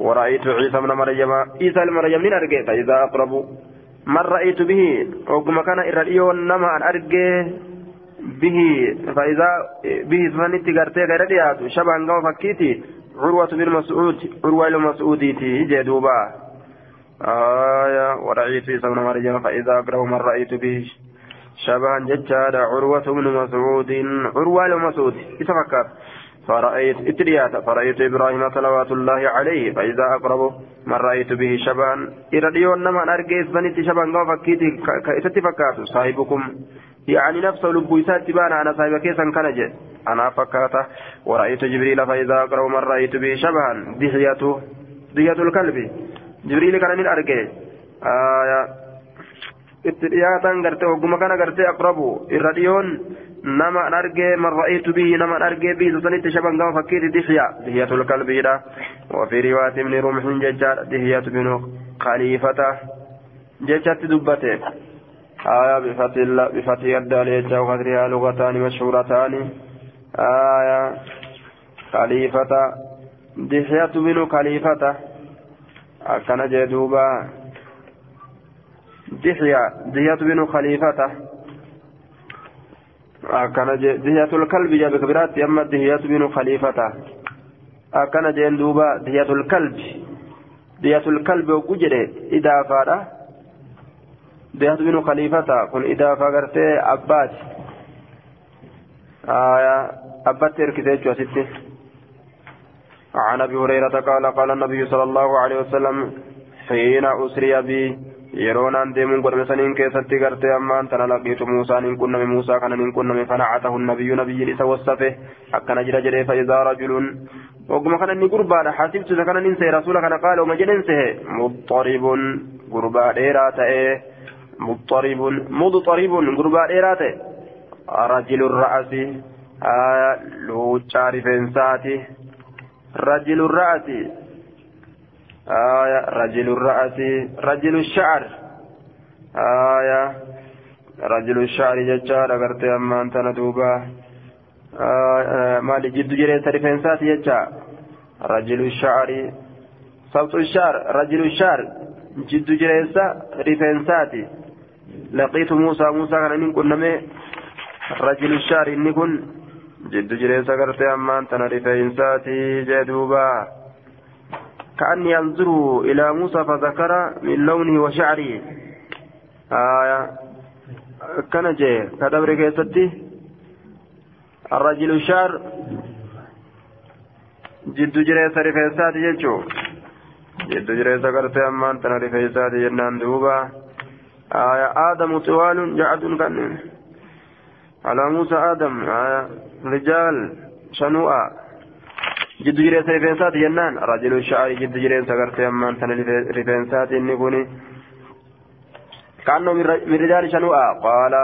ورأيت عيسى من مريم عيسى المريم من أرجع فإذا أقرب من رأيت به وكما كان إراديون نما أن أرجع به فإذا به فنتي قرتي غير ديات شبه قوم فكيتي عروة بن مسعود عروة المسعوديتي جدوبا آية ورأيت في سمن مريم فإذا أقرأ من رأيت به شبها ججادا عروة بن مسعود عروة المسعود يتفكر فرأيت إتريات فرأيت إبراهيم صلوات الله عليه فإذا أقرب من رأيت به شبها. إرديون نما أرجيس بنتي شبها قوم فكيتي كإتفكر صاحبكم. يعني نفسه لبو يسات بانا أنا صاحب كيسا كان أنا فكرت ورأيت جبريل فإذا أقرأ من رأيت به شبها. دحية دحية الكلب. جبريل كان من أرجع آية اترياتا غرتي وقم كان غرتي أقربه الراديون نما أرجع من رأيت به نما أرجع به سنت شبها قام فكيت دحية دحية الكلب إذا وفي رواية من رمح ججار دحية بن خليفة ججات دبته آية بفتح بفتح الدال يجا وقدرها لغتان مشهورتان آية خليفة دحية بن خليفة أكن جدوبا دحية دحية بن خليفة. أكن دحية الكلب جاب كبيرات أما دحية بن خليفة. أكن جندوبا دحية الكلب. دحية الكلب إذا فاره ديات بن خليفة كن إضافة غرتي أبات آية أبات تركتي ستة. عن أبي هريرة قال قال النبي صلى الله عليه وسلم حين أسري بي saniin keessatti gartee ammaan tana laqiitu muusaan hin qunname muusaa kanan hin qunname fanacatahu nabiyyu nabiyyiin isa wassafe akkana jira jedhee faidaa rajulun oguma kana inni gurbaadha hasibtu isa kana nin sehe rasuula kana qaala uma jedhen sehe muxaribun gurbaa dheeraa ta'ee مضطرب مضطرب غربا ديرات رجل الرأس آه لوچا رفنساتي رجل الرأس آية رجل الرأس رجل الشعر. آية رجل الشعر ججار أغرت أما أنت ندوبا. آه مالي جد جريت رفنساتي ججا رجل الشعر صوت الشعر رجل الشعر. جد جريت رفنساتي لقيت موسى موسى كان إن كنا رجل الشعر إني كن. جد جريسا قرتي أمان تنرف إنساتي جدوبا. كأني أنظر إلى موسى فذكر من لونه وشعره. آية كان جي كدبر الرجل الشعر. جد جريسا رفيساتي جيتشو. جد جريسة قرتي أمان تنري فيسات جنان دوبا. آية آدم طوال جعد كان على موسى آدم. آية رجال شنوءا جد جريسة رفينسات جنان رجل الشعر جد جريسة قرتي أمان تنري رفينسات إني كوني كأنه من رجال شنوءا. قال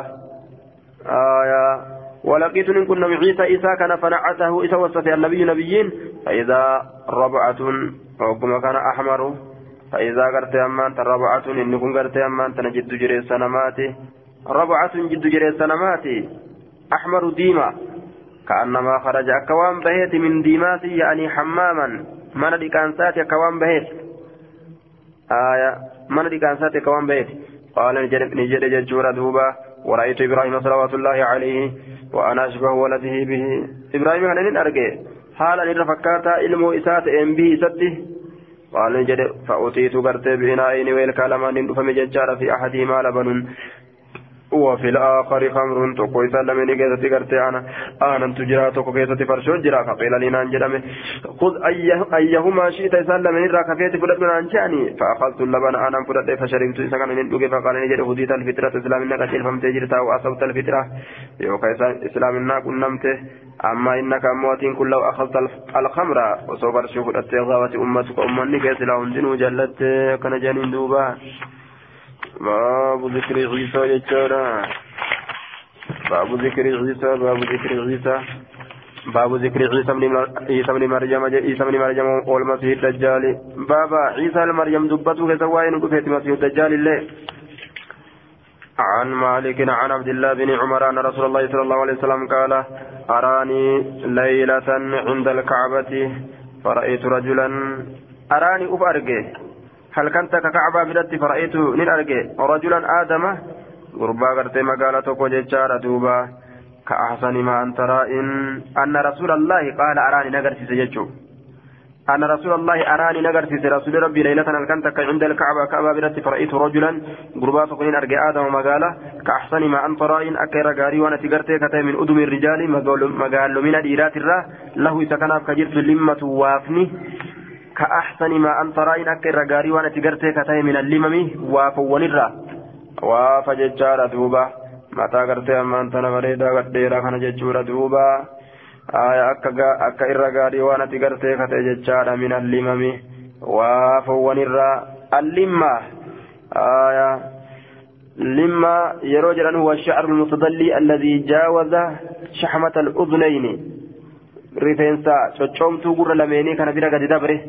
آية ولقيت إن كنا عيسى إيسى كان فنعته إيسى وصف النبي نبيين. فإذا ربعة وكما كان أحمر. فإذا قرت أمان ربعة إن كن قرت أمان تنجد جري سنماتي ربعة جد جري سنماتي أحمر ديما. كأنما خرج أكوان بهيت من ديماتي يعني حماما. من الإكانسات أكوان بهيت؟ آية. من الإكانسات أكوان بهيت؟ قال نجد ججور دوبا ورأيت إبراهيم صلوات الله عليه وأنا أشبه ولده به. إبراهيم كان أرجع. حالا إن فكاتا علمه إسات إن به إسته. قال نجد فأتيت قرت بإناءين والكلمان فمججار في أحدهما لبن. وفي الآخر خمر تقوي سلم نجد قرت أنا. أنا تجرى تقو كيسة فرشون جرى فقيل لي نانجرم خذ أيه أيهما شئت سلم نرى كفيت فلت من أنشاني فأخذت اللبن أنا فلت فشربت سكن من دوك فقال نجد هديت الفطرة إسلامنا كتير فمت جرتا وأصبت الفطرة يوكا إسلامنا كنمت أما إنك أموات كل لو أخذت الخمر. وصبر شوف التغاوة أمتك أمني كيس لهم دين جلت. كان جانين دوبا. باب ذكر عيسى يجارا باب ذكر عيسى باب ذكر عيسى. باب ذكر عيسى بن عيسى بن مريم عيسى بن مريم والمسيح الدجال. بابا عيسى المريم دبته كسواين دفيت مسيح الدجال الله عن مالك عن عبد الله بن عمر أن رسول الله صلى الله عليه وسلم قال أراني ليلة عند الكعبة فرأيت رجلا. أراني أفرقه هل كنت ككعبة بدت فرأيت أرقه رجلا آدم؟ غربا قرتي مقالة كوجيتشارة دوبا. كأحسن ما أنت رائن. أن رسول الله قال أراني نقرتي سجدشو أن رسول الله أراني نقرتي رسول ربي ليلة. الكنتك عند الكعبة كعبة برت فرأيت رجلا؟ قربات قلين أرقى آدم مقالة. كأحسن ما أنت رائن. أكير قاري وأنا كتاي من أدم الرجال. مقال من الإيرات الرا. له سكناف كجرت لمة وافني. كأحسن ما أنت رائن أكير قاري وأنا تقرتي كتاي من اللمم وافون الرا وافججار دوبا. متى قرتي أما أنت نبريدا قديرا كان ججور دوبا. آية أكا أكا إرى قاري وأنا تقرتي كتي ججارا من اللمم وافون الرا اللمة آية لما يروج هو الشعر المتضلي الذي جاوز شحمة الأذنين. رفنسا تشومتو قر لميني كان بلا قد دبره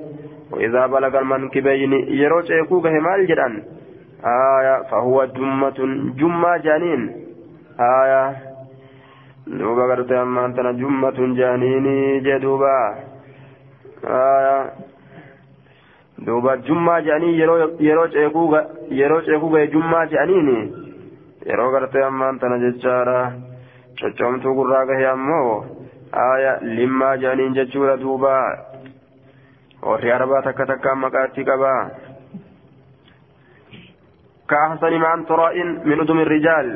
وإذا بلغ المنكبين يروج يكوك همال جدًا آية فهو جمة جمة جانين آية دوبا قرتي أما أنتنا جمة جانيني جدوبا آية دوبا جمة جاني يرو يرو ceekuuga yeroo ceekuuga jummaa je'aniini yeroo gartee amma antana jechaadha coccomtuu gurraa gahe ammoo aya limmaa je'aniin jechuudha duuba warri arbaa takka takkaan maqaatti qabaa كأحسن ما أنت رائن من أدم الرجال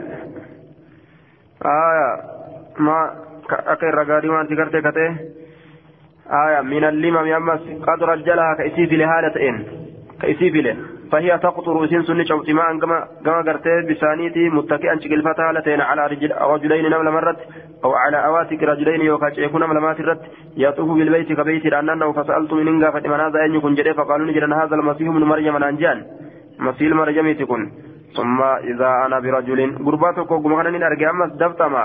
آية ما أكير رقادي ما أنت كرتي كتي آية من اللمم يمس قد رجلها كإسيف لهالة إن كإسيف له فهي تقطر إسين سنة شوتي ما أنكما كما كرتي بسانيتي متكئا شكل فتالتين على رجل رجلين نمل مرت أو على أواتك رجلين يوكاش يكون نمل ماترت يطوف بالبيت كبيت لأنه فسألت من إنغا فتمن هذا أن يكون جري فقالوا نجرن هذا المسيح من مريم الأنجان مسيل مرجمي تكون ثم إذا أنا برجل قرباتك وقمغنن أرجع أمس دفتما.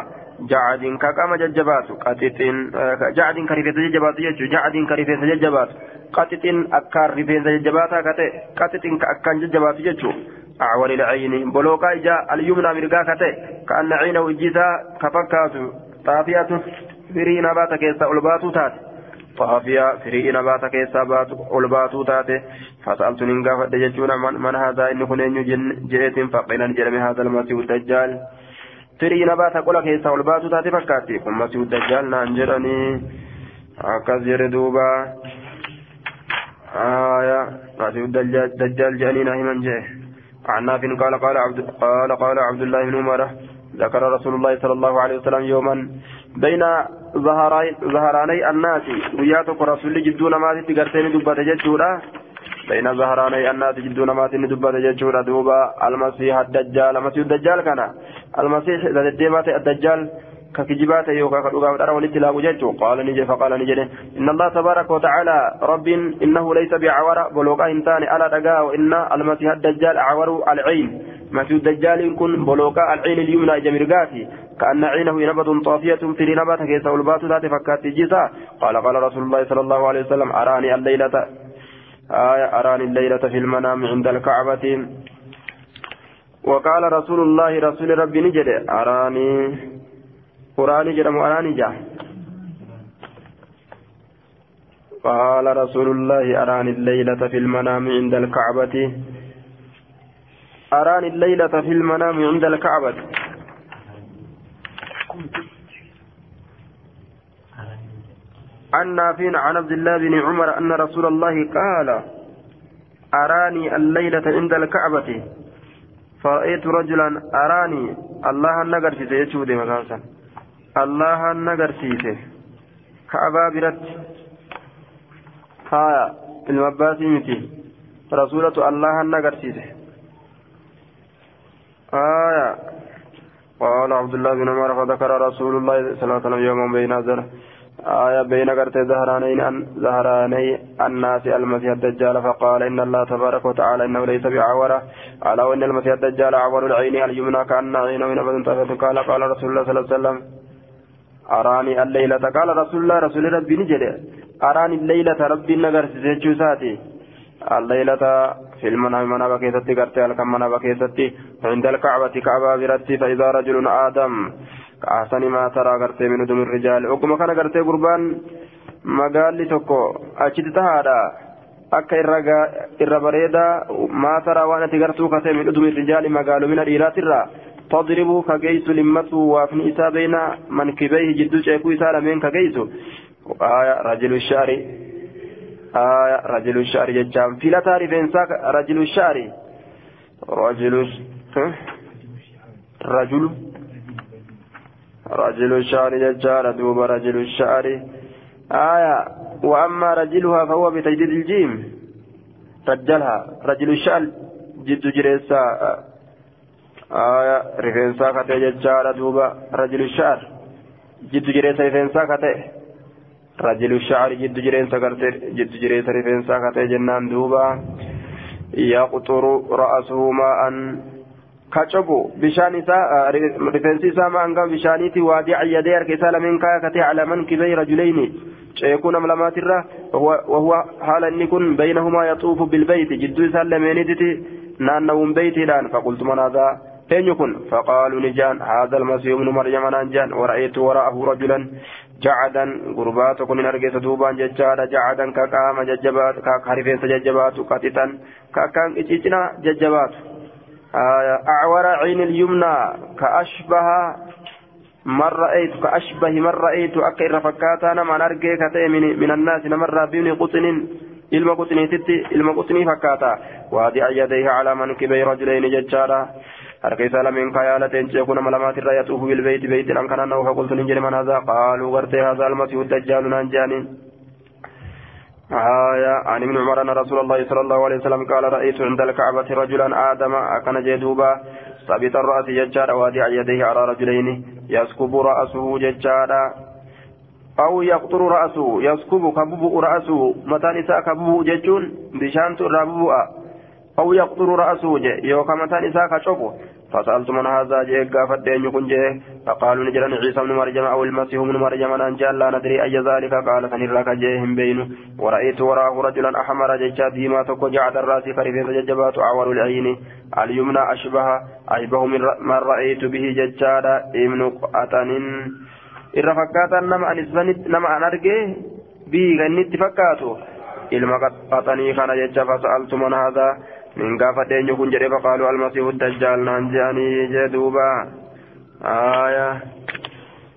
جعد كقام ججبات قتتين جعد كريفة ججبات يجو جعد كريفة ججبات قتتين أكار ريفة ججبات كتة قتتين كأكان ججبات يجو أعور العين بلوكا إجا اليمنى مرقا كتة كأن عينه إجيسا كفكات طافية فرين بات كيسا ألباتو تات طافية فرين بات كيسا بات ألباتو تات فسألت ننقى فدججون من, هذا إن كنين جئت فقيل جرم هذا المسيح الدجال firii nabaata qola keessaa ol baatu taate fakkaatti kun masiihu dajjaal naan jedhanii akkas jedhe duuba aya masiihu dajjaal jedhanii naa himan jee عن نافع قال قال عبد قال قال عبد الله بن عمر ذكر رسول الله صلى الله عليه وسلم يوما بين ظهراني الناس وياتك رسول جدون ما تقرتين دبت جدولا بين زهراني الناس جدون مات ندبت ججورا دوبا المسيح الدجال المسيح الدجال كان. المسيح إذا ديمات الدجال ككجبات يوكا كدوغا ترى ولتلاو ججو قال نجي فقال نجي. إن الله تبارك وتعالى رب إنه ليس بعور بلوغا إنسان على دقا وإن المسيح الدجال أعور العين. مسيح الدجال كن بلوغا العين اليمنى جمرقاتي كأن عينه نبض طافية في نبات كيس والبات ذات فكات جيسا قال قال رسول الله صلى الله عليه وسلم أراني الليلة آية أراني الليلة في المنام عند الكعبة. وقال رسول الله رسول ربي نجد. أراني. قرآن جرم أراني جا. قال رسول الله أراني الليلة في المنام عند الكعبة. أراني الليلة في المنام عند الكعبة. عن نافع عن عبد الله بن عمر أن رسول الله قال أراني الليلة عند الكعبة. فرأيت رجلا أراني الله النقر في سيشود مكانسا. الله النقر في كعبة برت ها المباسي متي رسولة الله النقر في آية قال عبد الله بن عمر فذكر رسول الله صلى الله عليه وسلم يوما بين ذر آية بين قرت زهرانين أن زهراني الناس المسيح الدجال فقال إن الله تبارك وتعالى إنه ليس بعورة. على وإن المسيح الدجال عور العين اليمنى كأن عينه نبذ طفت قال قال رسول الله صلى الله عليه وسلم أراني الليلة. قال رسول الله رسول ربي نجد. أراني الليلة ربي نجر سيجوساتي الليلة في المنام منابا كيستي قرتي الكم منابا كيستي. عند الكعبة كعبة برتي فإذا رجل آدم كأحسن ما ترى قرتي من دم الرجال وكما كان قرتي قربان مقالي توكو أجد تهادا akka irra bareeda maa taraa waan ati gartuu katee min udumi rijaali magaalumina dhiiraatirraa tadribu ka geeysu limmatu waafni isaa beeyna mankibeyhi jidduu ceekuu isaa lameen ka geeysu rajulu shaari آية رجل الشعر ججام في لا تعرف إنساك رجل الشعر رجل الشعر ججار دوب رجل الشعر. آية وأما رجلها فهو بتجديد الجيم. رجلها رجل الشعر جد جريسا. آية رفنسا كتي ججار دوب رجل الشعر. جد جريسا رفنسا كتي رجل الشعر جد جرين سكرت جد جرين رفين سكرت جنان دوبا يقطر رأسه ماء كتشبو بشان إساء إساء أنقام بشانيتي وادع يدي أركسا لمن كاكتي على منكبي رجلين شيكون ملمات الره وهو حال أن بينهما يطوف بالبيت جد إساء لمنيتي نانهم بيتي لأن فقلت من هذا أين يكون فقالوا نجان هذا المسيح ابن مريم نانجان ورأيت وراءه رجلا جعدا غربات كن أرجس دوبان ججادا جعدا كقام ججبات كحرفين ججبات قتتا ككان إتيتنا ججبات أعور عين اليمنى كأشبه من رأيت كأشبه من رأيت أكير فكاتا نما نرجي كتي من, من الناس نمر بين قطن ilma quxiniititti ilma quxinii fakkaata waadi'a yadayhi calaa mankibay rajulayni jechaadha harka isaa lameen kaayaalateen ceeku nama lamaatirra yaxuufu bilbeeyti beeytiidhaan kana na'u faqultu nin jedhe man haadhaa qaaluu gartee haadhaa almasiihu dajjaalu naan jeaniin آية. عن ابن عمر أن رسول الله صلى الله عليه وسلم قال رأيت عند الكعبة رجلا آدم أكن جدوبا ثابت الرأس ججارا وادع يديه على رجلين يسكب رأسه ججارا أو يقطر رأسه يسكب كبب رأسه. متى نساء كبب ججون؟ بشانت الربوء أو يقطر رأسه يوكا متى نساء كشوفه فسألت من هذا جاء قافت يكون جاء فقالوا نجرا عيسى بن مريم أو المسيح بن مريم أن جاء لا ندري أي ذلك قال فنراك جاءهم بينه. ورأيت وراه رجلا أحمر ججا ديما تكو جعد الرأس فريفين ججبات عور العين. اليمنى أشبه أشبه من رأيت به ججادا ابن أتن irra fakkaatan nama anisbanitti nama an arge bii gannitti fakkaatu ilma qaxanii kana jecha fasa'altu man haadaa eenyu kun jedhe faqaaluu almasiihu dajjaal naan jeanii jee duuba aya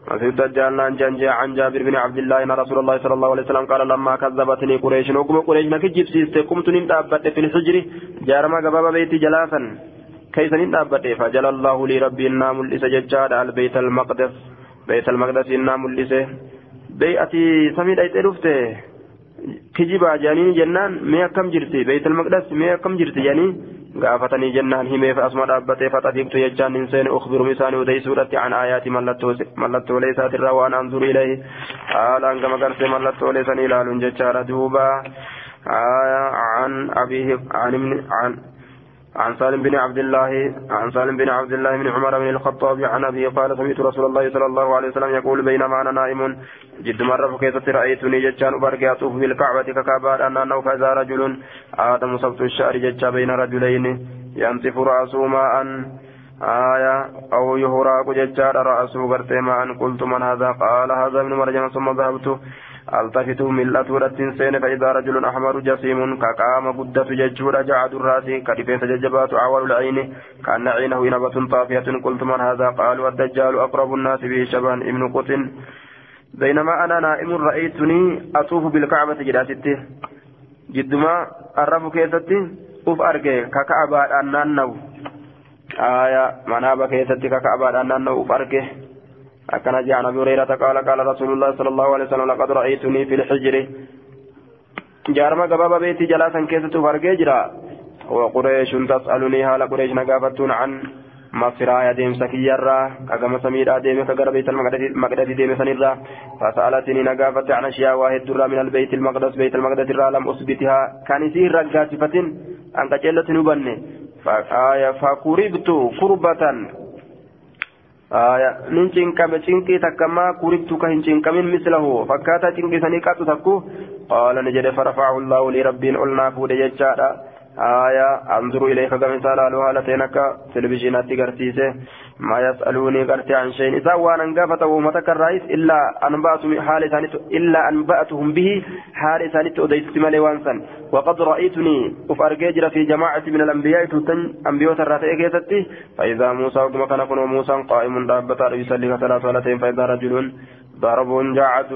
مسيح الدجال نان جاء عن جابر بن عبد الله إن رسول الله صلى الله عليه وسلم قال لما كذبتني قريش. وقم قريش نكجب سيست قمت نندابت في الحجر. جارما قباب بيتي جلاسا كيف نندابت فجل الله لي ربي النام لسججاد البيت المقدس. بيت المقدس إنا ملسه بيئتي سميد أيت رفته kijibaa jaaniin jennaan mee akkam jirti beeytal maqdas mee akkam jirti jaanii gaafatanii jennaan himeef asuma dhaabbatee faxafiqtu jechaan hin seene ukhbirum isaanii odeysuudhatti an aayaati mallattoolee isaatirraa waan anzuru ilayhi haalaan gama garsee mallattoolee san ilaaluun jechaadha duuba عن أبيه عن عن عن سالم بن عبد الله عن سالم بن عبد الله بن عمر بن الخطاب عن أبيه قال سمعت رسول الله صلى الله عليه وسلم يقول بينما أنا نائم. جد مرة فكيت رأيتني جتان أبرقي أطوف بالكعبة ككعبة أن أنه فإذا رجل. آدم صبت الشعر جتا بين رجلين. ينطف رأسه ماء. آية. أو يهراق جتان رأسه قرتي ماء قلت من هذا؟ قال هذا ابن مرجم ثم ذهبت. التفت ملة رتين سين فإذا رجل أحمر جسيم كقام قدة ججور جعد الرأس كرفين تججبات عوال العين كأن عينه نبة طافية قلت من هذا قالوا الدجال أقرب الناس به شبان ابن قطن بينما أنا نائم رأيتني أطوف بالكعبة جلاسته جدما الرب كيستي أف أرجع ككعبة أنانو آية منابة كيستي ككعبة أنانو أف أرجع أكن جاء عن أبي هريرة قال قال رسول الله صلى الله عليه وسلم لقد رأيتني في الحجر. جارما قبابا بيتي جلاسا كيسة فرقجرا وقريش تسألني هال قريش نقافتون عن مصرايا ديم سكيرا كما سمير ديم كغر بيت المقدس ديم سنرا فسألتني نقافت عن أشياء واحد درا من البيت المقدس بيت المقدس را لم أثبتها. كان يسير رقاتفة أنك جلت نبني. فقربت قربة. Nin cinqame cinqii takkamaa kuribtu ka hin cinqamin mislahu fakkaataa cinqii sanii qattu takku qaala ni jedhe farafacahu llaahu lii rabbiin آية أنظر إليك كما تعالى لو هالتينك تلفزيونات قرتيسه ما يسألوني قرتي عن شيء إذا وأنا انقافت ومتك الرئيس إلا أنبأت حال إلا أنبأتهم به حال ثانيت أديت مالي وانسا وقد رأيتني أفرجيجر في جماعة من الأنبياء تتن أنبياء الراتئ كيستي فإذا موسى وكما كان كن موسى قائم دابة يصلي ثلاث صلاتين فإذا رجل ضرب جاعة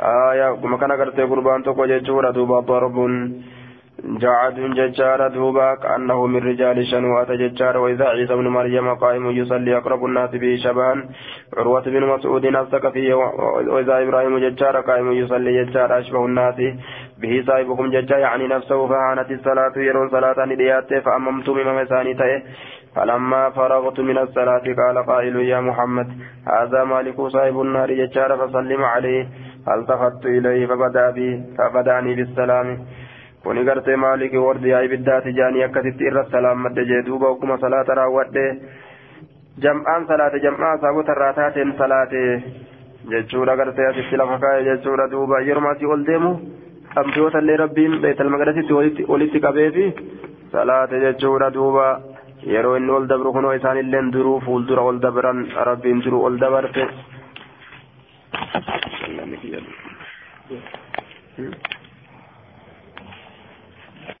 آية كما كان قرتي قربان تقوى جيشورة دوبا ضرب جعد ججار دوبا كأنه من رجال شنوات ججار وإذا عيسى بن مريم قائم يصلي أقرب الناس به شبان عروة بن مسعود الثقفي وإذا إبراهيم ججار قائم يصلي ججار أشبه الناس به. صاحبكم ججار يعني نفسه فهانت الصلاة يرون صلاة نديات فأممت من مساني تأه. فلما فرغت من الصلاة قال قائل يا محمد هذا مالك صاحب النار ججار فسلم عليه. فالتفت إليه فبدأ بي فبدأني بالسلام. Kuni gartee maaliki wardi yaa ibiddaati jaanii akkasitti irra salaammadde jee duuba okkuma salaata raawwadhe jam'aan salaate jam'aa saabota irraa taateen salaate jechuudha gartee asitti lafa kaa'e jechuudha duuba yeroo asii ol deemu ambiyoota illee rabbiin beetal maqdasitti walitti qabeefi salaate jechuudha duuba yeroo inni ol dabru kunoo isaanillee duruu fuuldura ol dabran rabbiin duruu ol dabarte. Hmm.